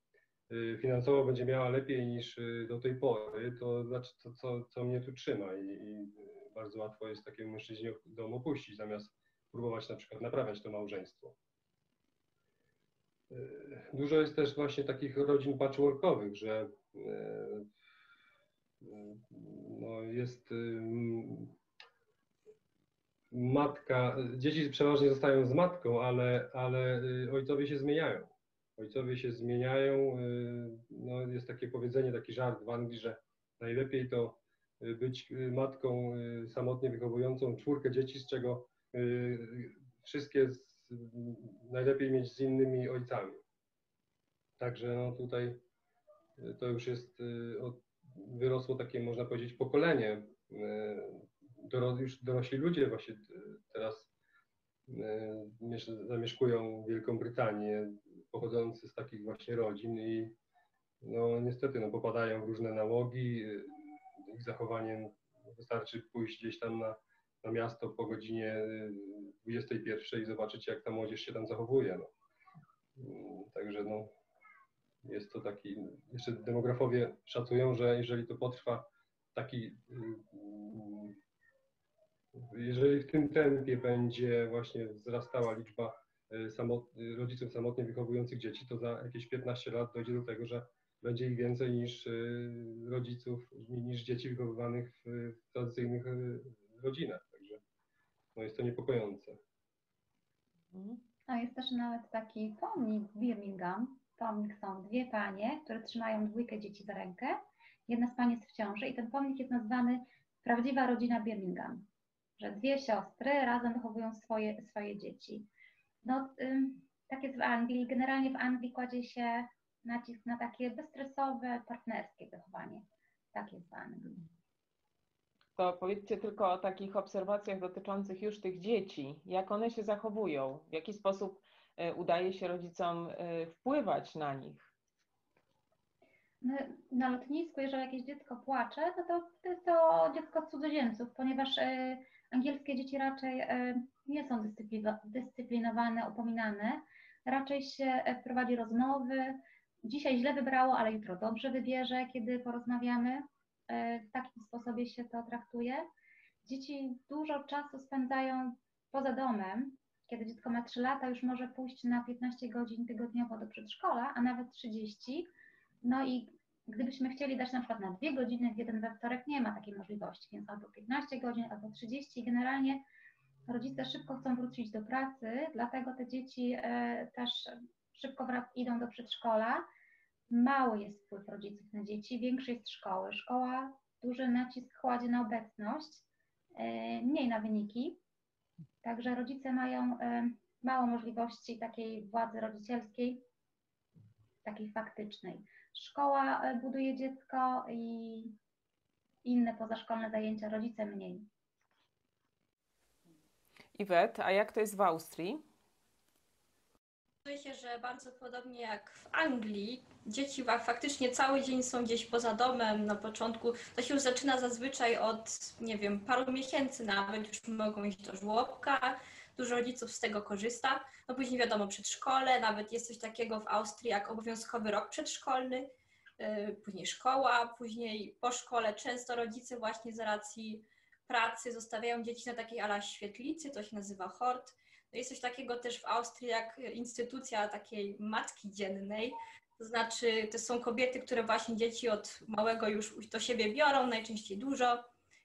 finansowo będzie miała lepiej niż do tej pory, to znaczy to, co, co mnie tu trzyma i, i bardzo łatwo jest takiemu mężczyźnie dom opuścić, zamiast próbować na przykład naprawiać to małżeństwo. Dużo jest też właśnie takich rodzin patchworkowych, że e, no jest y, matka, dzieci przeważnie zostają z matką, ale, ale y, ojcowie się zmieniają. Ojcowie się zmieniają. Y, no jest takie powiedzenie, taki żart w Anglii, że najlepiej to być matką samotnie wychowującą czwórkę dzieci, z czego wszystkie z, najlepiej mieć z innymi ojcami. Także no tutaj y, to już jest, y, wyrosło takie, można powiedzieć, pokolenie. Y, już dorośli ludzie właśnie teraz zamieszkują Wielką Brytanię, pochodzący z takich właśnie rodzin i no niestety no, popadają w różne nałogi. Ich zachowanie wystarczy pójść gdzieś tam na, na miasto po godzinie 21 i zobaczyć, jak ta młodzież się tam zachowuje. No. Także no, jest to taki, jeszcze demografowie szacują, że jeżeli to potrwa taki, mm, jeżeli w tym tempie będzie właśnie wzrastała liczba y, samot, rodziców samotnie wychowujących dzieci, to za jakieś 15 lat dojdzie do tego, że będzie ich więcej niż rodziców, niż dzieci wychowywanych w tradycyjnych rodzinach. No jest to niepokojące. A jest też nawet taki pomnik w Birmingham, pomnik są dwie panie, które trzymają dwójkę dzieci za rękę. Jedna z pań jest w ciąży i ten pomnik jest nazwany Prawdziwa rodzina Birmingham, że dwie siostry razem wychowują swoje, swoje dzieci. No, tak jest w Anglii. Generalnie w Anglii kładzie się nacisk na takie bezstresowe, partnerskie wychowanie. Tak jest w Anglii. To powiedzcie tylko o takich obserwacjach dotyczących już tych dzieci. Jak one się zachowują? W jaki sposób E, udaje się rodzicom e, wpływać na nich? Na lotnisku, jeżeli jakieś dziecko płacze, no to, to jest to dziecko cudzoziemców, ponieważ e, angielskie dzieci raczej nie są dyscyplinowane, upominane. Raczej się prowadzi rozmowy. Dzisiaj źle wybrało, ale jutro dobrze wybierze, kiedy porozmawiamy. W takim sposobie się to traktuje. Dzieci dużo czasu spędzają poza domem, kiedy dziecko ma 3 lata, już może pójść na 15 godzin tygodniowo do przedszkola, a nawet 30. No i gdybyśmy chcieli dać na przykład na 2 godziny w jeden we wtorek, nie ma takiej możliwości, więc albo 15 godzin, albo 30. Generalnie rodzice szybko chcą wrócić do pracy, dlatego te dzieci e, też szybko idą do przedszkola. Mały jest wpływ rodziców na dzieci, większy jest szkoły. Szkoła duży nacisk kładzie na obecność, e, mniej na wyniki. Także rodzice mają e, mało możliwości takiej władzy rodzicielskiej, takiej faktycznej. Szkoła e, buduje dziecko i inne pozaszkolne zajęcia, rodzice mniej. Iwet, a jak to jest w Austrii? Okazuje się, że bardzo podobnie jak w Anglii, dzieci faktycznie cały dzień są gdzieś poza domem. Na początku to się już zaczyna zazwyczaj od, nie wiem, paru miesięcy nawet, już mogą iść do żłobka. Dużo rodziców z tego korzysta. No później wiadomo, przedszkole, nawet jest coś takiego w Austrii jak obowiązkowy rok przedszkolny, yy, później szkoła, później po szkole często rodzice właśnie z racji pracy zostawiają dzieci na takiej ala świetlicy, to się nazywa hort jest coś takiego też w Austrii jak instytucja takiej matki dziennej. To znaczy, to są kobiety, które właśnie dzieci od małego już do siebie biorą, najczęściej dużo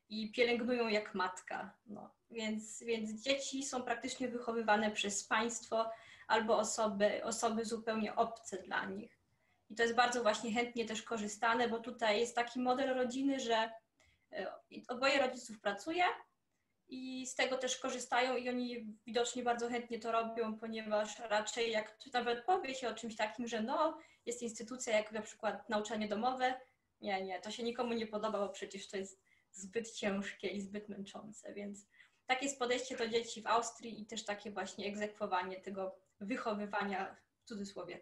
i pielęgnują jak matka. No, więc, więc dzieci są praktycznie wychowywane przez państwo albo osoby, osoby zupełnie obce dla nich. I to jest bardzo właśnie chętnie też korzystane, bo tutaj jest taki model rodziny, że e, oboje rodziców pracuje, i z tego też korzystają i oni widocznie bardzo chętnie to robią, ponieważ raczej jak nawet powie się o czymś takim, że no, jest instytucja jak na przykład nauczanie domowe, nie, nie, to się nikomu nie podoba, bo przecież to jest zbyt ciężkie i zbyt męczące, więc takie jest podejście do dzieci w Austrii i też takie właśnie egzekwowanie tego wychowywania w cudzysłowie.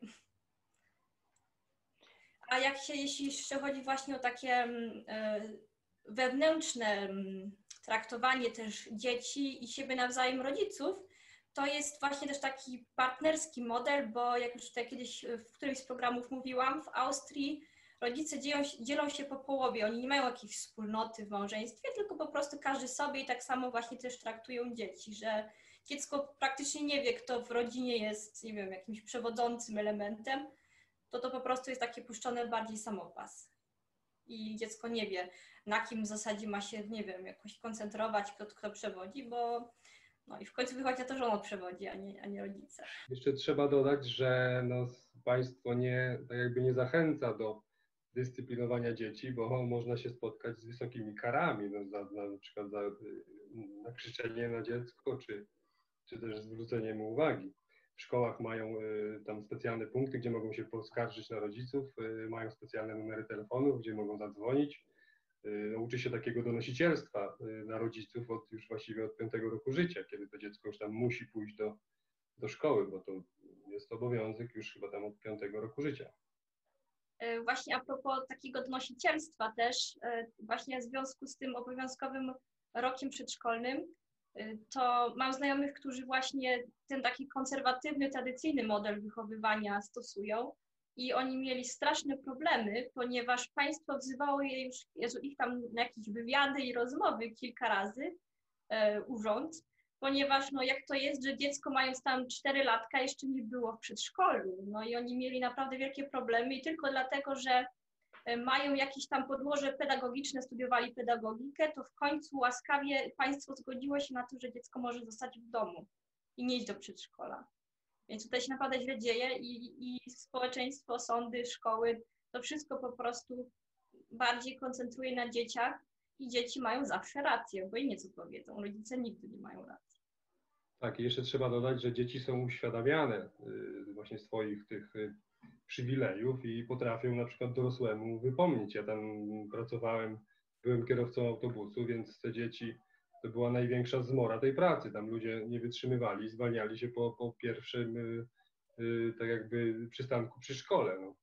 A jak się, jeśli jeszcze chodzi właśnie o takie mm, e, wewnętrzne mm, traktowanie też dzieci i siebie nawzajem rodziców, to jest właśnie też taki partnerski model, bo jak już tutaj kiedyś w którymś z programów mówiłam, w Austrii rodzice dzielą, dzielą się po połowie. Oni nie mają jakiejś wspólnoty w małżeństwie, tylko po prostu każdy sobie i tak samo właśnie też traktują dzieci, że dziecko praktycznie nie wie, kto w rodzinie jest, nie wiem, jakimś przewodzącym elementem, to to po prostu jest takie puszczone bardziej samopas. I dziecko nie wie, na kim w zasadzie ma się, nie wiem, jakoś koncentrować, kto, kto przewodzi, bo no i w końcu wychodzi na to, że on przewodzi, a nie, a nie rodzice. Jeszcze trzeba dodać, że no, państwo nie, tak jakby nie zachęca do dyscyplinowania dzieci, bo można się spotkać z wysokimi karami, no, za, na, przykład za y, nakrzyczenie na dziecko, czy, czy też zwrócenie mu uwagi. W szkołach mają y, tam specjalne punkty, gdzie mogą się poskarżyć na rodziców, y, mają specjalne numery telefonów, gdzie mogą zadzwonić. Y, uczy się takiego donosicielstwa na rodziców od już właściwie od piątego roku życia, kiedy to dziecko już tam musi pójść do, do szkoły, bo to jest obowiązek już chyba tam od piątego roku życia. E, właśnie a propos takiego donosicielstwa też, e, właśnie w związku z tym obowiązkowym rokiem przedszkolnym, to mam znajomych, którzy właśnie ten taki konserwatywny, tradycyjny model wychowywania stosują i oni mieli straszne problemy, ponieważ państwo wzywało je już, Jezu, ich tam na jakieś wywiady i rozmowy kilka razy, e, urząd, ponieważ no jak to jest, że dziecko mając tam 4 latka jeszcze nie było w przedszkolu, no i oni mieli naprawdę wielkie problemy i tylko dlatego, że mają jakieś tam podłoże pedagogiczne, studiowali pedagogikę, to w końcu łaskawie państwo zgodziło się na to, że dziecko może zostać w domu i nie iść do przedszkola. Więc tutaj się naprawdę źle dzieje i, i społeczeństwo, sądy, szkoły, to wszystko po prostu bardziej koncentruje na dzieciach i dzieci mają zawsze rację, bo i nie co powiedzą. Rodzice nigdy nie mają racji. Tak, i jeszcze trzeba dodać, że dzieci są uświadamiane y, właśnie swoich tych y, przywilejów i potrafią na przykład dorosłemu wypomnieć. Ja tam pracowałem, byłem kierowcą autobusu, więc te dzieci to była największa zmora tej pracy. Tam ludzie nie wytrzymywali, zwalniali się po, po pierwszym y, y, tak jakby przystanku przy szkole. No.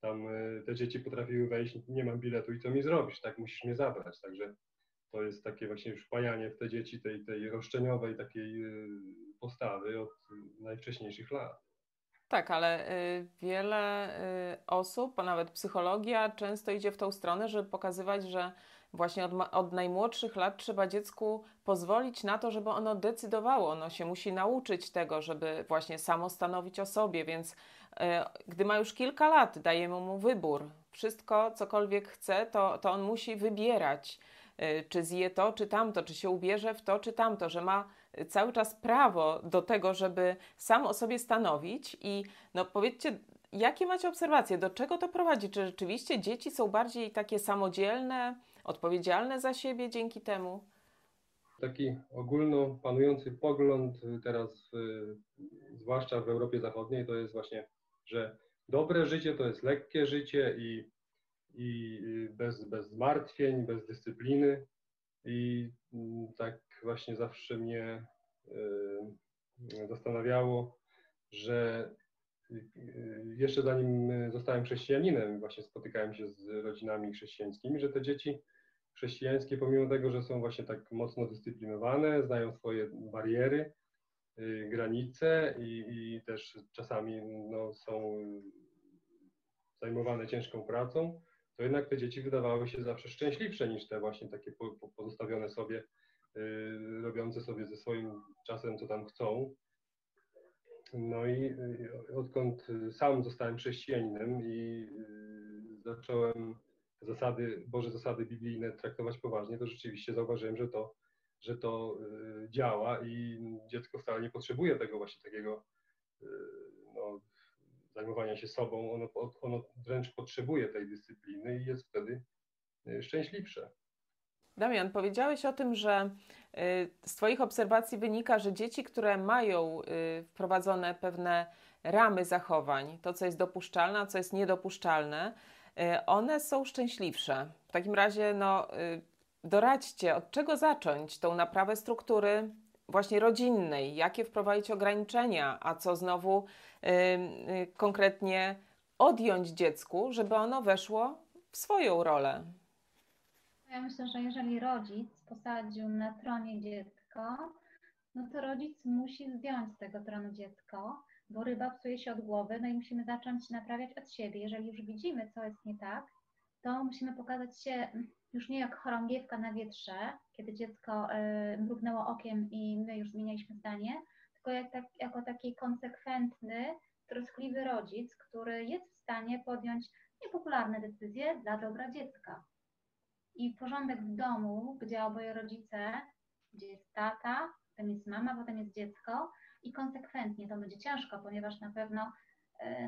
Tam y, te dzieci potrafiły wejść, nie mam biletu i co mi zrobisz, tak musisz mnie zabrać. Także to jest takie właśnie wpajanie w te dzieci tej, tej roszczeniowej takiej postawy od najwcześniejszych lat. Tak, ale wiele osób, a nawet psychologia często idzie w tą stronę, żeby pokazywać, że właśnie od, od, najmłodszych lat trzeba dziecku pozwolić na to, żeby ono decydowało. Ono się musi nauczyć tego, żeby właśnie samo stanowić o sobie, więc e, gdy ma już kilka lat, dajemy mu wybór. Wszystko, cokolwiek chce, to, to on musi wybierać, czy zje to, czy tamto, czy się ubierze w to, czy tamto, że ma cały czas prawo do tego, żeby sam o sobie stanowić i no powiedzcie, jakie macie obserwacje, do czego to prowadzi? Czy rzeczywiście dzieci są bardziej takie samodzielne, odpowiedzialne za siebie dzięki temu? Taki ogólno panujący pogląd teraz, y, zwłaszcza w Europie Zachodniej, to jest właśnie, że dobre życie to jest lekkie życie i, i bez, bez zmartwień, bez dyscypliny. I mm, tak właśnie zawsze mnie y, zastanawiało, że y, jeszcze zanim zostałem chrześcijaninem, właśnie spotykałem się z rodzinami chrześcijańskimi, że te dzieci chrześcijańskie, pomimo tego, że są właśnie tak mocno dyscyplinowane, znają swoje bariery, y, granice i, i, też czasami no, są zajmowane ciężką pracą, to jednak te dzieci wydawały się zawsze szczęśliwsze niż te właśnie takie po, po pozostawione sobie, y, robiące sobie ze swoim czasem, co tam chcą. No i odkąd sam zostałem chrześcijaninem i y, zacząłem zasady, Boże zasady biblijne traktować poważnie, to rzeczywiście zauważyłem, że to, że to y, działa i dziecko wcale nie potrzebuje tego właśnie takiego zajmowania się sobą. Ono, ono wręcz potrzebuje tej dyscypliny i jest wtedy y, szczęśliwsze. Damian, powiedziałeś o tym, że z Twoich obserwacji wynika, że dzieci, które mają wprowadzone pewne ramy zachowań, to co jest dopuszczalne, a co jest niedopuszczalne, one są szczęśliwsze. W takim razie, no, y, doradźcie, od czego zacząć tą naprawę struktury właśnie rodzinnej, jakie wprowadzić ograniczenia, a co znowu y, y, konkretnie odjąć dziecku, żeby ono weszło w swoją rolę. Ja myślę, że jeżeli rodzic posadził na tronie dziecko, no to rodzic musi zdjąć z tego tronu dziecko, bo ryba psuje się od głowy, no i musimy zacząć naprawiać od siebie. Jeżeli już widzimy, co jest nie tak, to musimy pokazać się już nie jak chorągiewka na wietrze, kiedy dziecko y, mrugnęło okiem i my już zmienialiśmy zdanie, tylko jak tak, jako taki konsekwentny, troskliwy rodzic, który jest w stanie podjąć niepopularne decyzje dla dobra dziecka. I porządek w domu, gdzie oboje rodzice, gdzie jest tata, potem jest mama, potem jest dziecko i konsekwentnie to będzie ciężko, ponieważ na pewno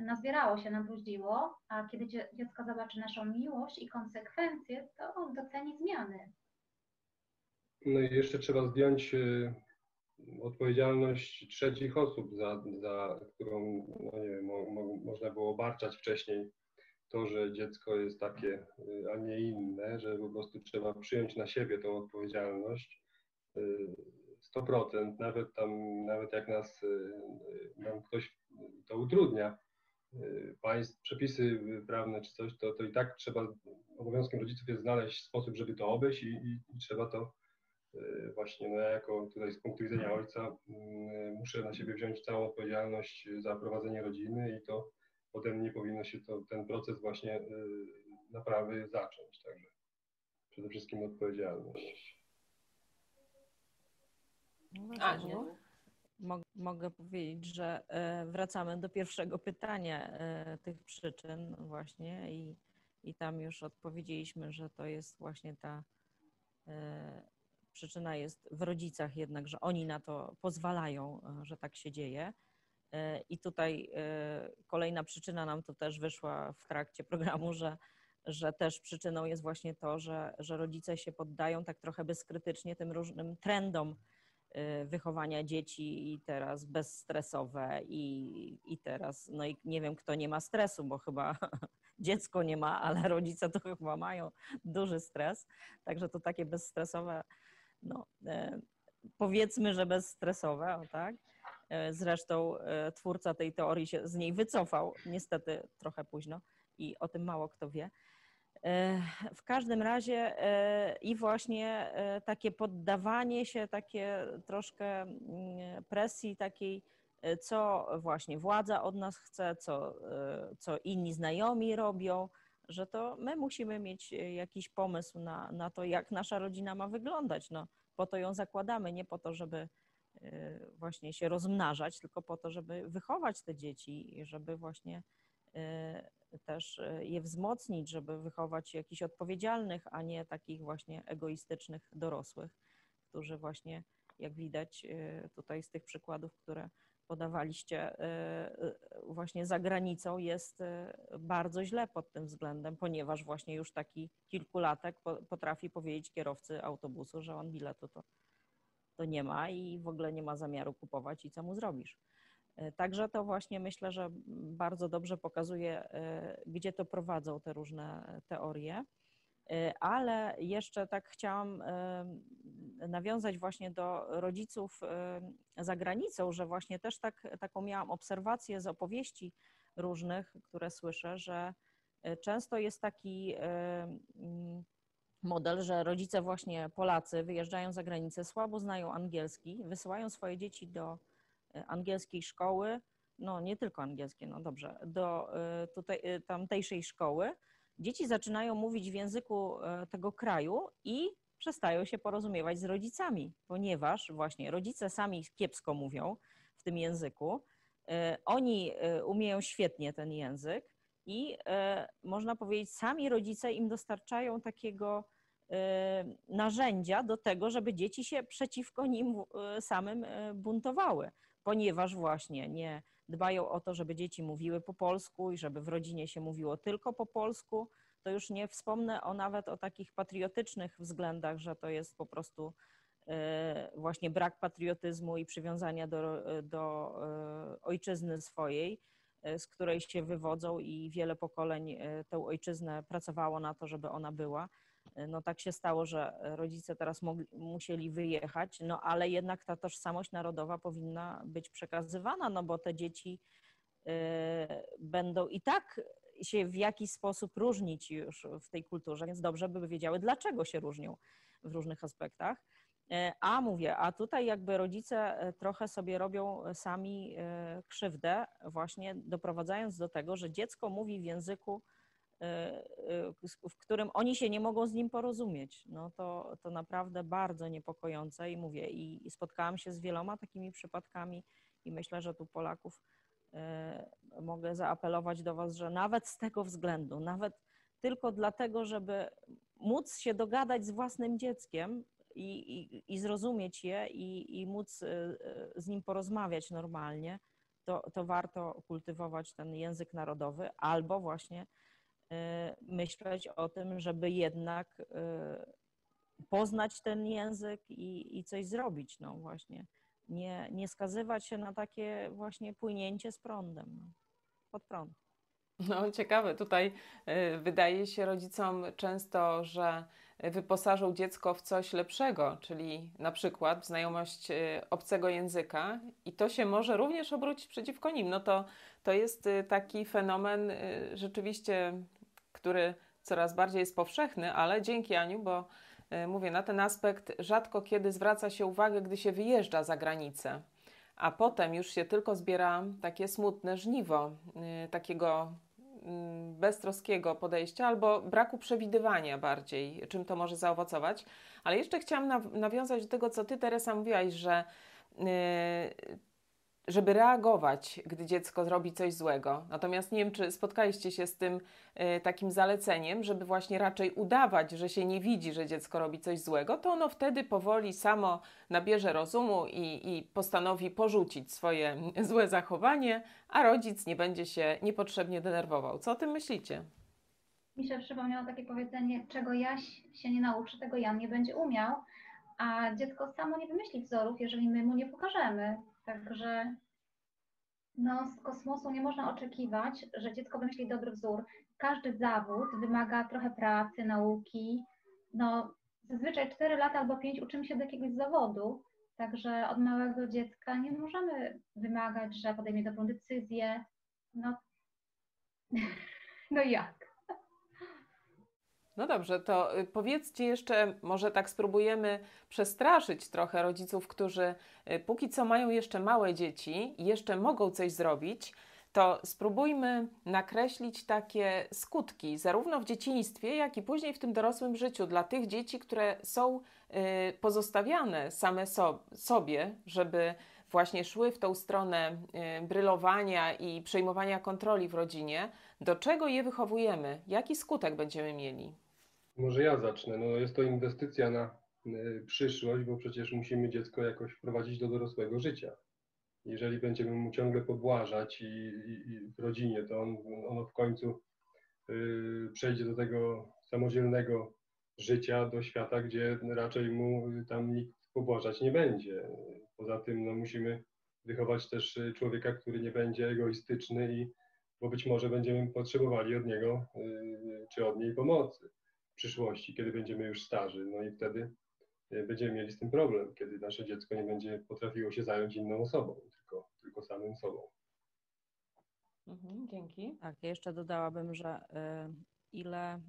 nazbierało się, nabruździło, a kiedy dziecko zobaczy naszą miłość i konsekwencje, to on doceni zmiany. No i jeszcze trzeba zdjąć e, odpowiedzialność trzecich osób, za, za którą no nie wiem, mo, mo, można było obarczać wcześniej to, że dziecko jest takie, e, a nie inne, że po prostu trzeba przyjąć na siebie tą odpowiedzialność. 100%, nawet tam, nawet jak nas nam ktoś to utrudnia, Y, państw, przepisy prawne czy coś, to, to i tak trzeba, obowiązkiem rodziców jest znaleźć sposób, żeby to obejść i, i, i trzeba to y, właśnie, no ja jako tutaj z punktu widzenia ojca y, muszę na siebie wziąć całą odpowiedzialność za prowadzenie rodziny i to ode mnie powinno się to, ten proces właśnie naprawy zacząć, także przede wszystkim odpowiedzialność. No, Aniu? Mogę powiedzieć, że e, wracamy do pierwszego pytania e, tych przyczyn właśnie i, i tam już odpowiedzieliśmy, że to jest właśnie ta e, przyczyna jest w rodzicach jednak, że oni na to pozwalają, że tak się dzieje. I tutaj kolejna przyczyna nam to też wyszła w trakcie programu, że, że też przyczyną jest właśnie to, że, że rodzice się poddają tak trochę bezkrytycznie tym różnym trendom, wychowania dzieci i teraz bezstresowe i, i teraz, no i nie wiem, kto nie ma stresu, bo chyba dziecko nie ma, ale rodzice to chyba mają duży stres, także to takie bezstresowe, no e, powiedzmy, że bezstresowe, tak. E, zresztą twórca tej teorii się z niej wycofał, niestety trochę późno i o tym mało kto wie. W każdym razie e, i właśnie e, takie poddawanie się, takie troszkę mm, presji takiej, e, co właśnie władza od nas chce, co, co inni znajomi robią, że to my musimy mieć jakiś pomysł na, na to, jak nasza rodzina ma wyglądać. No, po to ją zakładamy, nie po to, żeby właśnie się rozmnażać, tylko po to, żeby wychować te dzieci i żeby właśnie też e, je wzmocnić, żeby wychować jakichś odpowiedzialnych, a nie takich właśnie egoistycznych dorosłych, którzy właśnie, jak widać e, tutaj z tych przykładów, które podawaliście, e, właśnie za granicą jest bardzo źle pod tym względem, ponieważ właśnie już taki kilkulatek potrafi powiedzieć kierowcy autobusu, że on biletu to, to nie ma i w ogóle nie ma zamiaru kupować i co mu zrobisz. E, także to właśnie myślę, że bardzo dobrze pokazuje, e, gdzie to prowadzą te różne teorie. E, ale jeszcze tak chciałam nawiązać właśnie do rodziców za granicą, że właśnie też tak, taką miałam obserwację z opowieści różnych, które słyszę, że często jest taki mm, model, że rodzice właśnie Polacy wyjeżdżają za granicę, słabo znają angielski, wysyłają swoje dzieci do angielskiej szkoły, no nie tylko angielskie, no dobrze, do y, tutaj, y, tamtejszej szkoły, dzieci zaczynają mówić w języku y, tego kraju i przestają się porozumiewać z rodzicami, ponieważ właśnie rodzice sami kiepsko mówią w tym języku, oni umieją świetnie ten język i można powiedzieć, sami rodzice im dostarczają takiego narzędzia do tego, żeby dzieci się przeciwko nim samym buntowały ponieważ właśnie nie dbają o to, żeby dzieci mówiły po polsku i żeby w rodzinie się mówiło tylko po polsku, to już nie wspomnę o nawet o takich patriotycznych względach, że to jest po prostu e, właśnie brak patriotyzmu i przywiązania do, do e, ojczyzny swojej, e, z której się wywodzą i wiele pokoleń tę ojczyznę pracowało na to, żeby ona była. No tak się stało, że rodzice teraz mogli, musieli wyjechać, no ale jednak ta tożsamość narodowa powinna być przekazywana, no bo te dzieci y, będą i tak się w jakiś sposób różnić już w tej kulturze, więc dobrze by wiedziały, dlaczego się różnią w różnych aspektach. E, a mówię, a tutaj jakby rodzice e, trochę sobie robią sami krzywdę, właśnie doprowadzając do tego, że dziecko mówi w języku, w którym oni się nie mogą z nim porozumieć. No to, to naprawdę bardzo niepokojące i mówię, i spotkałam się z wieloma takimi przypadkami i myślę, że tu Polaków mogę zaapelować do Was, że nawet z tego względu, nawet tylko dlatego, żeby móc się dogadać z własnym dzieckiem, i, i, i zrozumieć je i, i móc y, y, z nim porozmawiać normalnie, to, to warto kultywować ten język narodowy albo właśnie y, myśleć o tym, żeby jednak poznać ten język i, i coś zrobić, no właśnie. Nie, nie skazywać się na takie właśnie płynięcie z prądem, no, pod prąd. No, ciekawe. Tutaj wydaje się rodzicom często, że wyposażą dziecko w coś lepszego, czyli na przykład w znajomość y, obcego języka, i to się może również obrócić przeciwko nim. No to, to jest y, taki fenomen y, rzeczywiście, który coraz bardziej jest powszechny, ale dzięki Aniu, bo mówię, na ten aspekt rzadko kiedy zwraca się uwagę, gdy się wyjeżdża za granicę. A potem już się tylko zbiera takie smutne żniwo takiego Mm, beztroskiego podejścia albo braku przewidywania bardziej, czym to może zaowocować. Ale jeszcze chciałam nawiązać do tego, co Ty, Teresa, mówiłaś, że y, żeby reagować, gdy dziecko zrobi coś złego. Natomiast nie wiem, czy spotkaliście się z tym y, takim zaleceniem, żeby właśnie raczej udawać, że się nie widzi, że dziecko robi coś złego, to ono wtedy powoli samo nabierze rozumu i, i postanowi porzucić swoje złe zachowanie, a rodzic nie będzie się niepotrzebnie denerwował. Co o tym myślicie? Mi się przypomniało takie powiedzenie, czego Jaś się nie nauczy, tego Jan nie będzie umiał, a dziecko samo nie wymyśli wzorów, jeżeli my mu nie pokażemy. Także no, z kosmosu nie można oczekiwać, że dziecko wymyśli dobry wzór. Każdy zawód wymaga trochę pracy, nauki. No, zazwyczaj 4 lata albo 5 uczymy się do jakiegoś zawodu, także od małego dziecka nie możemy wymagać, że podejmie dobrą decyzję. No, no jak? No dobrze, to y, powiedzcie jeszcze, może tak spróbujemy przestraszyć trochę rodziców, którzy y, póki co mają jeszcze małe dzieci jeszcze mogą coś zrobić, to spróbujmy nakreślić takie skutki, zarówno w dzieciństwie, jak i później w tym dorosłym życiu, dla tych dzieci, które są y, pozostawiane same sobie, żeby właśnie szły w tą stronę brylowania i przejmowania kontroli w rodzinie, do czego je wychowujemy, jaki skutek będziemy mieli. Może ja zacznę. No, jest to inwestycja na y, przyszłość, bo przecież musimy dziecko jakoś wprowadzić do dorosłego życia. Jeżeli będziemy mu ciągle pobłażać i, i, i w rodzinie, to on, ono w końcu y, przejdzie do tego samodzielnego życia, do świata, gdzie raczej mu tam nikt pobłażać nie będzie. Poza tym no, musimy wychować też człowieka, który nie będzie egoistyczny i bo być może będziemy potrzebowali od niego y, czy od niej pomocy przyszłości, kiedy będziemy już starzy. No i wtedy e, będziemy mieli z tym problem, kiedy nasze dziecko nie będzie potrafiło się zająć inną osobą, tylko, tylko samym sobą. Mhm, dzięki. Tak, ja jeszcze dodałabym, że y, ile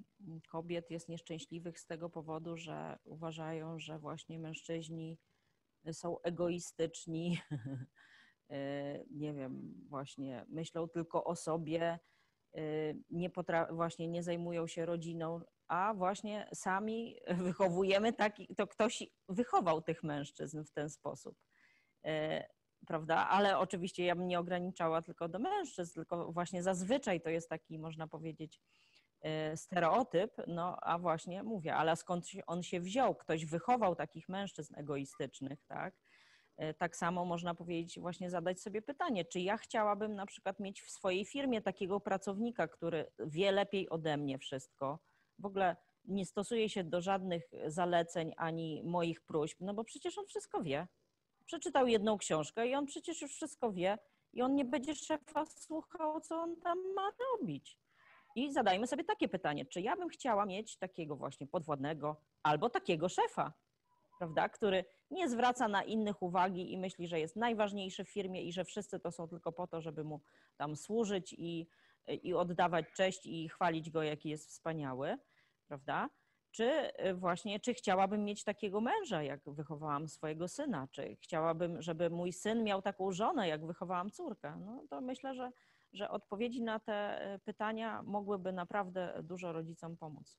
kobiet jest nieszczęśliwych z tego powodu, że uważają, że właśnie mężczyźni są egoistyczni, y, nie wiem, właśnie myślą tylko o sobie, nie potra- właśnie nie zajmują się rodziną, a właśnie sami wychowujemy taki, to ktoś wychował tych mężczyzn w ten sposób. E, prawda? Ale oczywiście ja bym nie ograniczała tylko do mężczyzn, tylko właśnie zazwyczaj to jest taki, można powiedzieć, e, stereotyp, no a właśnie mówię, ale skąd on się wziął? Ktoś wychował takich mężczyzn egoistycznych, tak? E, tak samo można powiedzieć, właśnie zadać sobie pytanie, czy ja chciałabym na przykład mieć w swojej firmie takiego pracownika, który wie lepiej ode mnie wszystko, w ogóle nie stosuje się do żadnych zaleceń ani moich próśb, no bo przecież on wszystko wie. Przeczytał jedną książkę i on przecież już wszystko wie i on nie będzie szefa słuchał, co on tam ma robić. I zadajmy sobie takie pytanie, czy ja bym chciała mieć takiego właśnie podwładnego albo takiego szefa, prawda, który nie zwraca na innych uwagi i myśli, że jest najważniejszy w firmie i że wszyscy to są tylko po to, żeby mu tam służyć i, i oddawać cześć i chwalić go, jaki jest wspaniały, prawda? Czy właśnie, czy chciałabym mieć takiego męża, jak wychowałam swojego syna, czy chciałabym, żeby mój syn miał taką żonę, jak wychowałam córkę? No to myślę, że, że odpowiedzi na te pytania mogłyby naprawdę dużo rodzicom pomóc.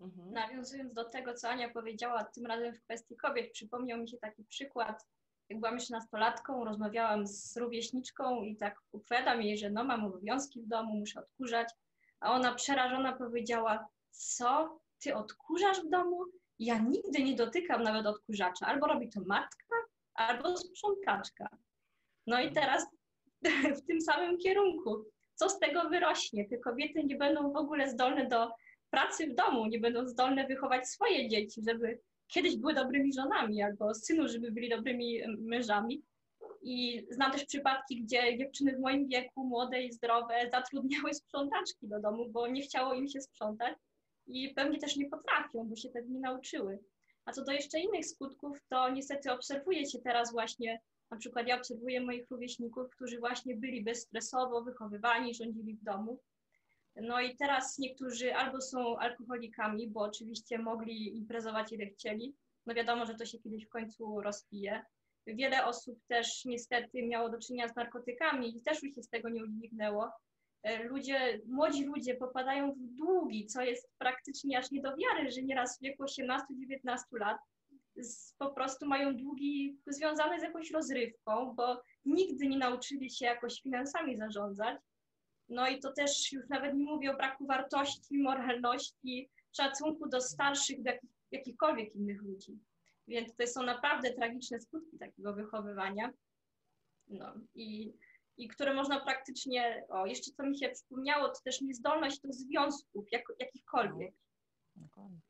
Mhm. Nawiązując do tego, co Ania powiedziała tym razem w kwestii kobiet, przypomniał mi się taki przykład, jak byłam jeszcze nastolatką, rozmawiałam z rówieśniczką i tak opowiadam jej, że no mam obowiązki w domu, muszę odkurzać, a ona przerażona powiedziała, co, ty odkurzasz w domu? Ja nigdy nie dotykam nawet odkurzacza, albo robi to matka, albo sprzątaczka. No i teraz w tym samym kierunku. Co z tego wyrośnie? Te kobiety nie będą w ogóle zdolne do pracy w domu, nie będą zdolne wychować swoje dzieci, żeby kiedyś były dobrymi żonami, albo synu, żeby byli dobrymi mężami. I znam też przypadki, gdzie dziewczyny w moim wieku, młode i zdrowe, zatrudniały sprzątaczki do domu, bo nie chciało im się sprzątać i pewnie też nie potrafią, bo się tego nie nauczyły. A co do jeszcze innych skutków, to niestety obserwuje się teraz właśnie, na przykład ja obserwuję moich rówieśników, którzy właśnie byli bezstresowo wychowywani, rządzili w domu no i teraz niektórzy albo są alkoholikami, bo oczywiście mogli imprezować ile chcieli. No wiadomo, że to się kiedyś w końcu rozpije. Wiele osób też niestety miało do czynienia z narkotykami i też już się z tego nie udźwignęło. E, ludzie, młodzi ludzie popadają w długi, co jest praktycznie aż nie do wiary, że nieraz w wieku 18-19 lat z, po prostu mają długi związane z jakąś rozrywką, bo nigdy nie nauczyli się jakoś finansami zarządzać no i to też już nawet nie mówię o braku wartości, moralności, szacunku do starszych, do jakich, jakichkolwiek innych ludzi. Więc to są naprawdę tragiczne skutki takiego wychowywania. No i, i które można praktycznie, o jeszcze co mi się przypomniało, to też niezdolność do związków, jak, jakichkolwiek.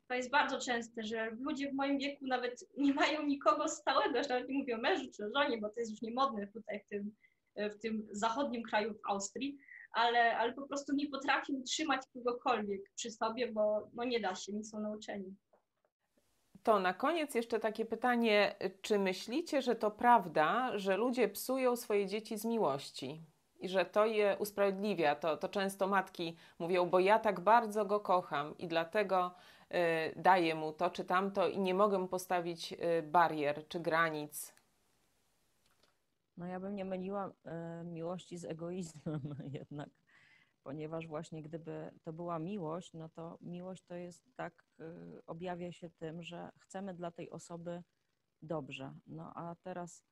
To jest bardzo częste, że ludzie w moim wieku nawet nie mają nikogo stałego, że nawet nie mówią o mężu czy o żonie, bo to jest już niemodne tutaj w tym, w tym zachodnim kraju, w Austrii, ale, ale po prostu nie potrafią trzymać kogokolwiek przy sobie, bo no nie da się, nie są nauczeni. To na koniec jeszcze takie pytanie, czy myślicie, że to prawda, że ludzie psują swoje dzieci z miłości? I że to je usprawiedliwia. To, to często matki mówią, bo ja tak bardzo go kocham i dlatego y, daję mu to czy tamto i nie mogę postawić y, barier czy granic. No ja bym nie myliła e, miłości z egoizmem jednak, ponieważ właśnie gdyby to była miłość, no to miłość to jest tak, e, objawia się tym, że chcemy dla tej osoby dobrze. No a teraz,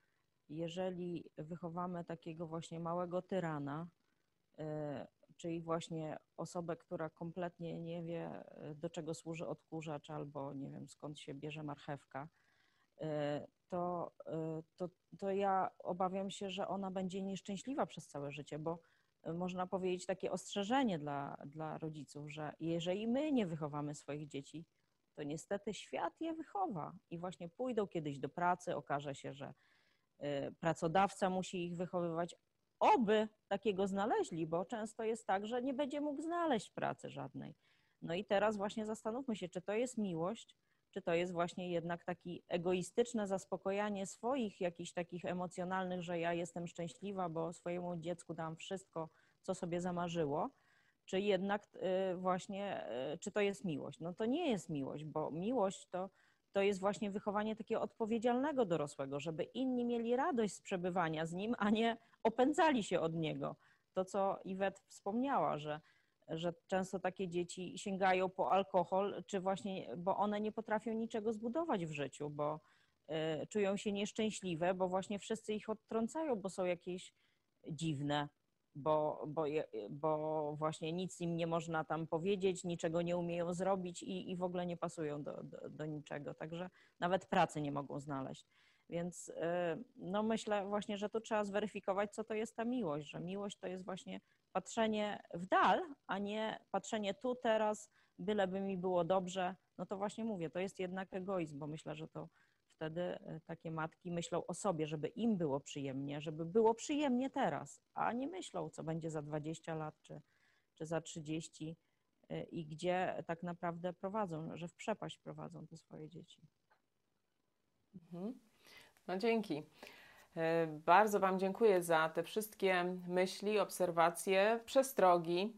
jeżeli wychowamy takiego właśnie małego tyrana, e, czyli właśnie osobę, która kompletnie nie wie, do czego służy odkurzacz albo nie wiem skąd się bierze marchewka, to, y, to, to ja obawiam się, że ona będzie nieszczęśliwa przez całe życie, bo y, można powiedzieć takie ostrzeżenie dla, dla rodziców, że jeżeli my nie wychowamy swoich dzieci, to niestety świat je wychowa i właśnie pójdą kiedyś do pracy, okaże się, że y, pracodawca musi ich wychowywać. Oby takiego znaleźli, bo często jest tak, że nie będzie mógł znaleźć pracy żadnej. No i teraz właśnie zastanówmy się, czy to jest miłość, czy to jest właśnie jednak taki egoistyczne zaspokojanie swoich jakichś takich emocjonalnych, że ja jestem szczęśliwa, bo swojemu dziecku dam wszystko, co sobie zamarzyło, czy jednak y, właśnie, y, czy to jest miłość? No to nie jest miłość, bo miłość to, to jest właśnie wychowanie takiego odpowiedzialnego dorosłego, żeby inni mieli radość z przebywania z nim, a nie opędzali się od niego. To, co Iwet wspomniała, że że często takie dzieci sięgają po alkohol, czy właśnie, bo one nie potrafią niczego zbudować w życiu, bo y, czują się nieszczęśliwe, bo właśnie wszyscy ich odtrącają, bo są jakieś dziwne, bo, bo, bo właśnie nic im nie można tam powiedzieć, niczego nie umieją zrobić i, i w ogóle nie pasują do, do, do niczego. Także nawet pracy nie mogą znaleźć. Więc y, no myślę właśnie, że tu trzeba zweryfikować, co to jest ta miłość, że miłość to jest właśnie patrzenie w dal, a nie patrzenie tu, teraz, byleby mi było dobrze, no to właśnie mówię, to jest jednak egoizm, bo myślę, że to wtedy e, takie matki myślą o sobie, żeby im było przyjemnie, żeby było przyjemnie teraz, a nie myślą, co będzie za 20 lat czy, czy za 30 y, i gdzie tak naprawdę prowadzą, że w przepaść prowadzą te swoje dzieci. Mhm. No dzięki. E, bardzo Wam dziękuję za te wszystkie myśli, obserwacje, przestrogi.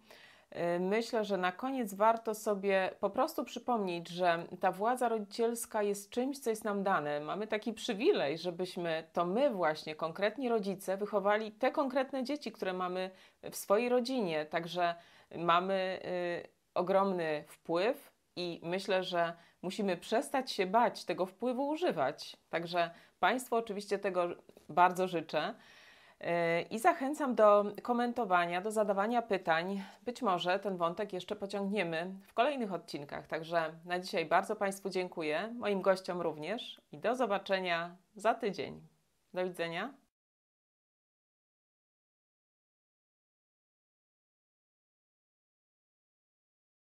E, myślę, że na koniec warto sobie po prostu przypomnieć, że ta władza rodzicielska jest czymś, co jest nam dane. Mamy taki przywilej, żebyśmy to my właśnie, konkretni rodzice, wychowali te konkretne dzieci, które mamy w swojej rodzinie. Także mamy y, ogromny wpływ i myślę, że musimy przestać się bać tego wpływu używać. Także Państwu oczywiście tego bardzo życzę. Yy, I zachęcam do komentowania, do zadawania pytań. Być może ten wątek jeszcze pociągniemy w kolejnych odcinkach. Także na dzisiaj bardzo Państwu dziękuję, moim gościom również i do zobaczenia za tydzień. Do widzenia.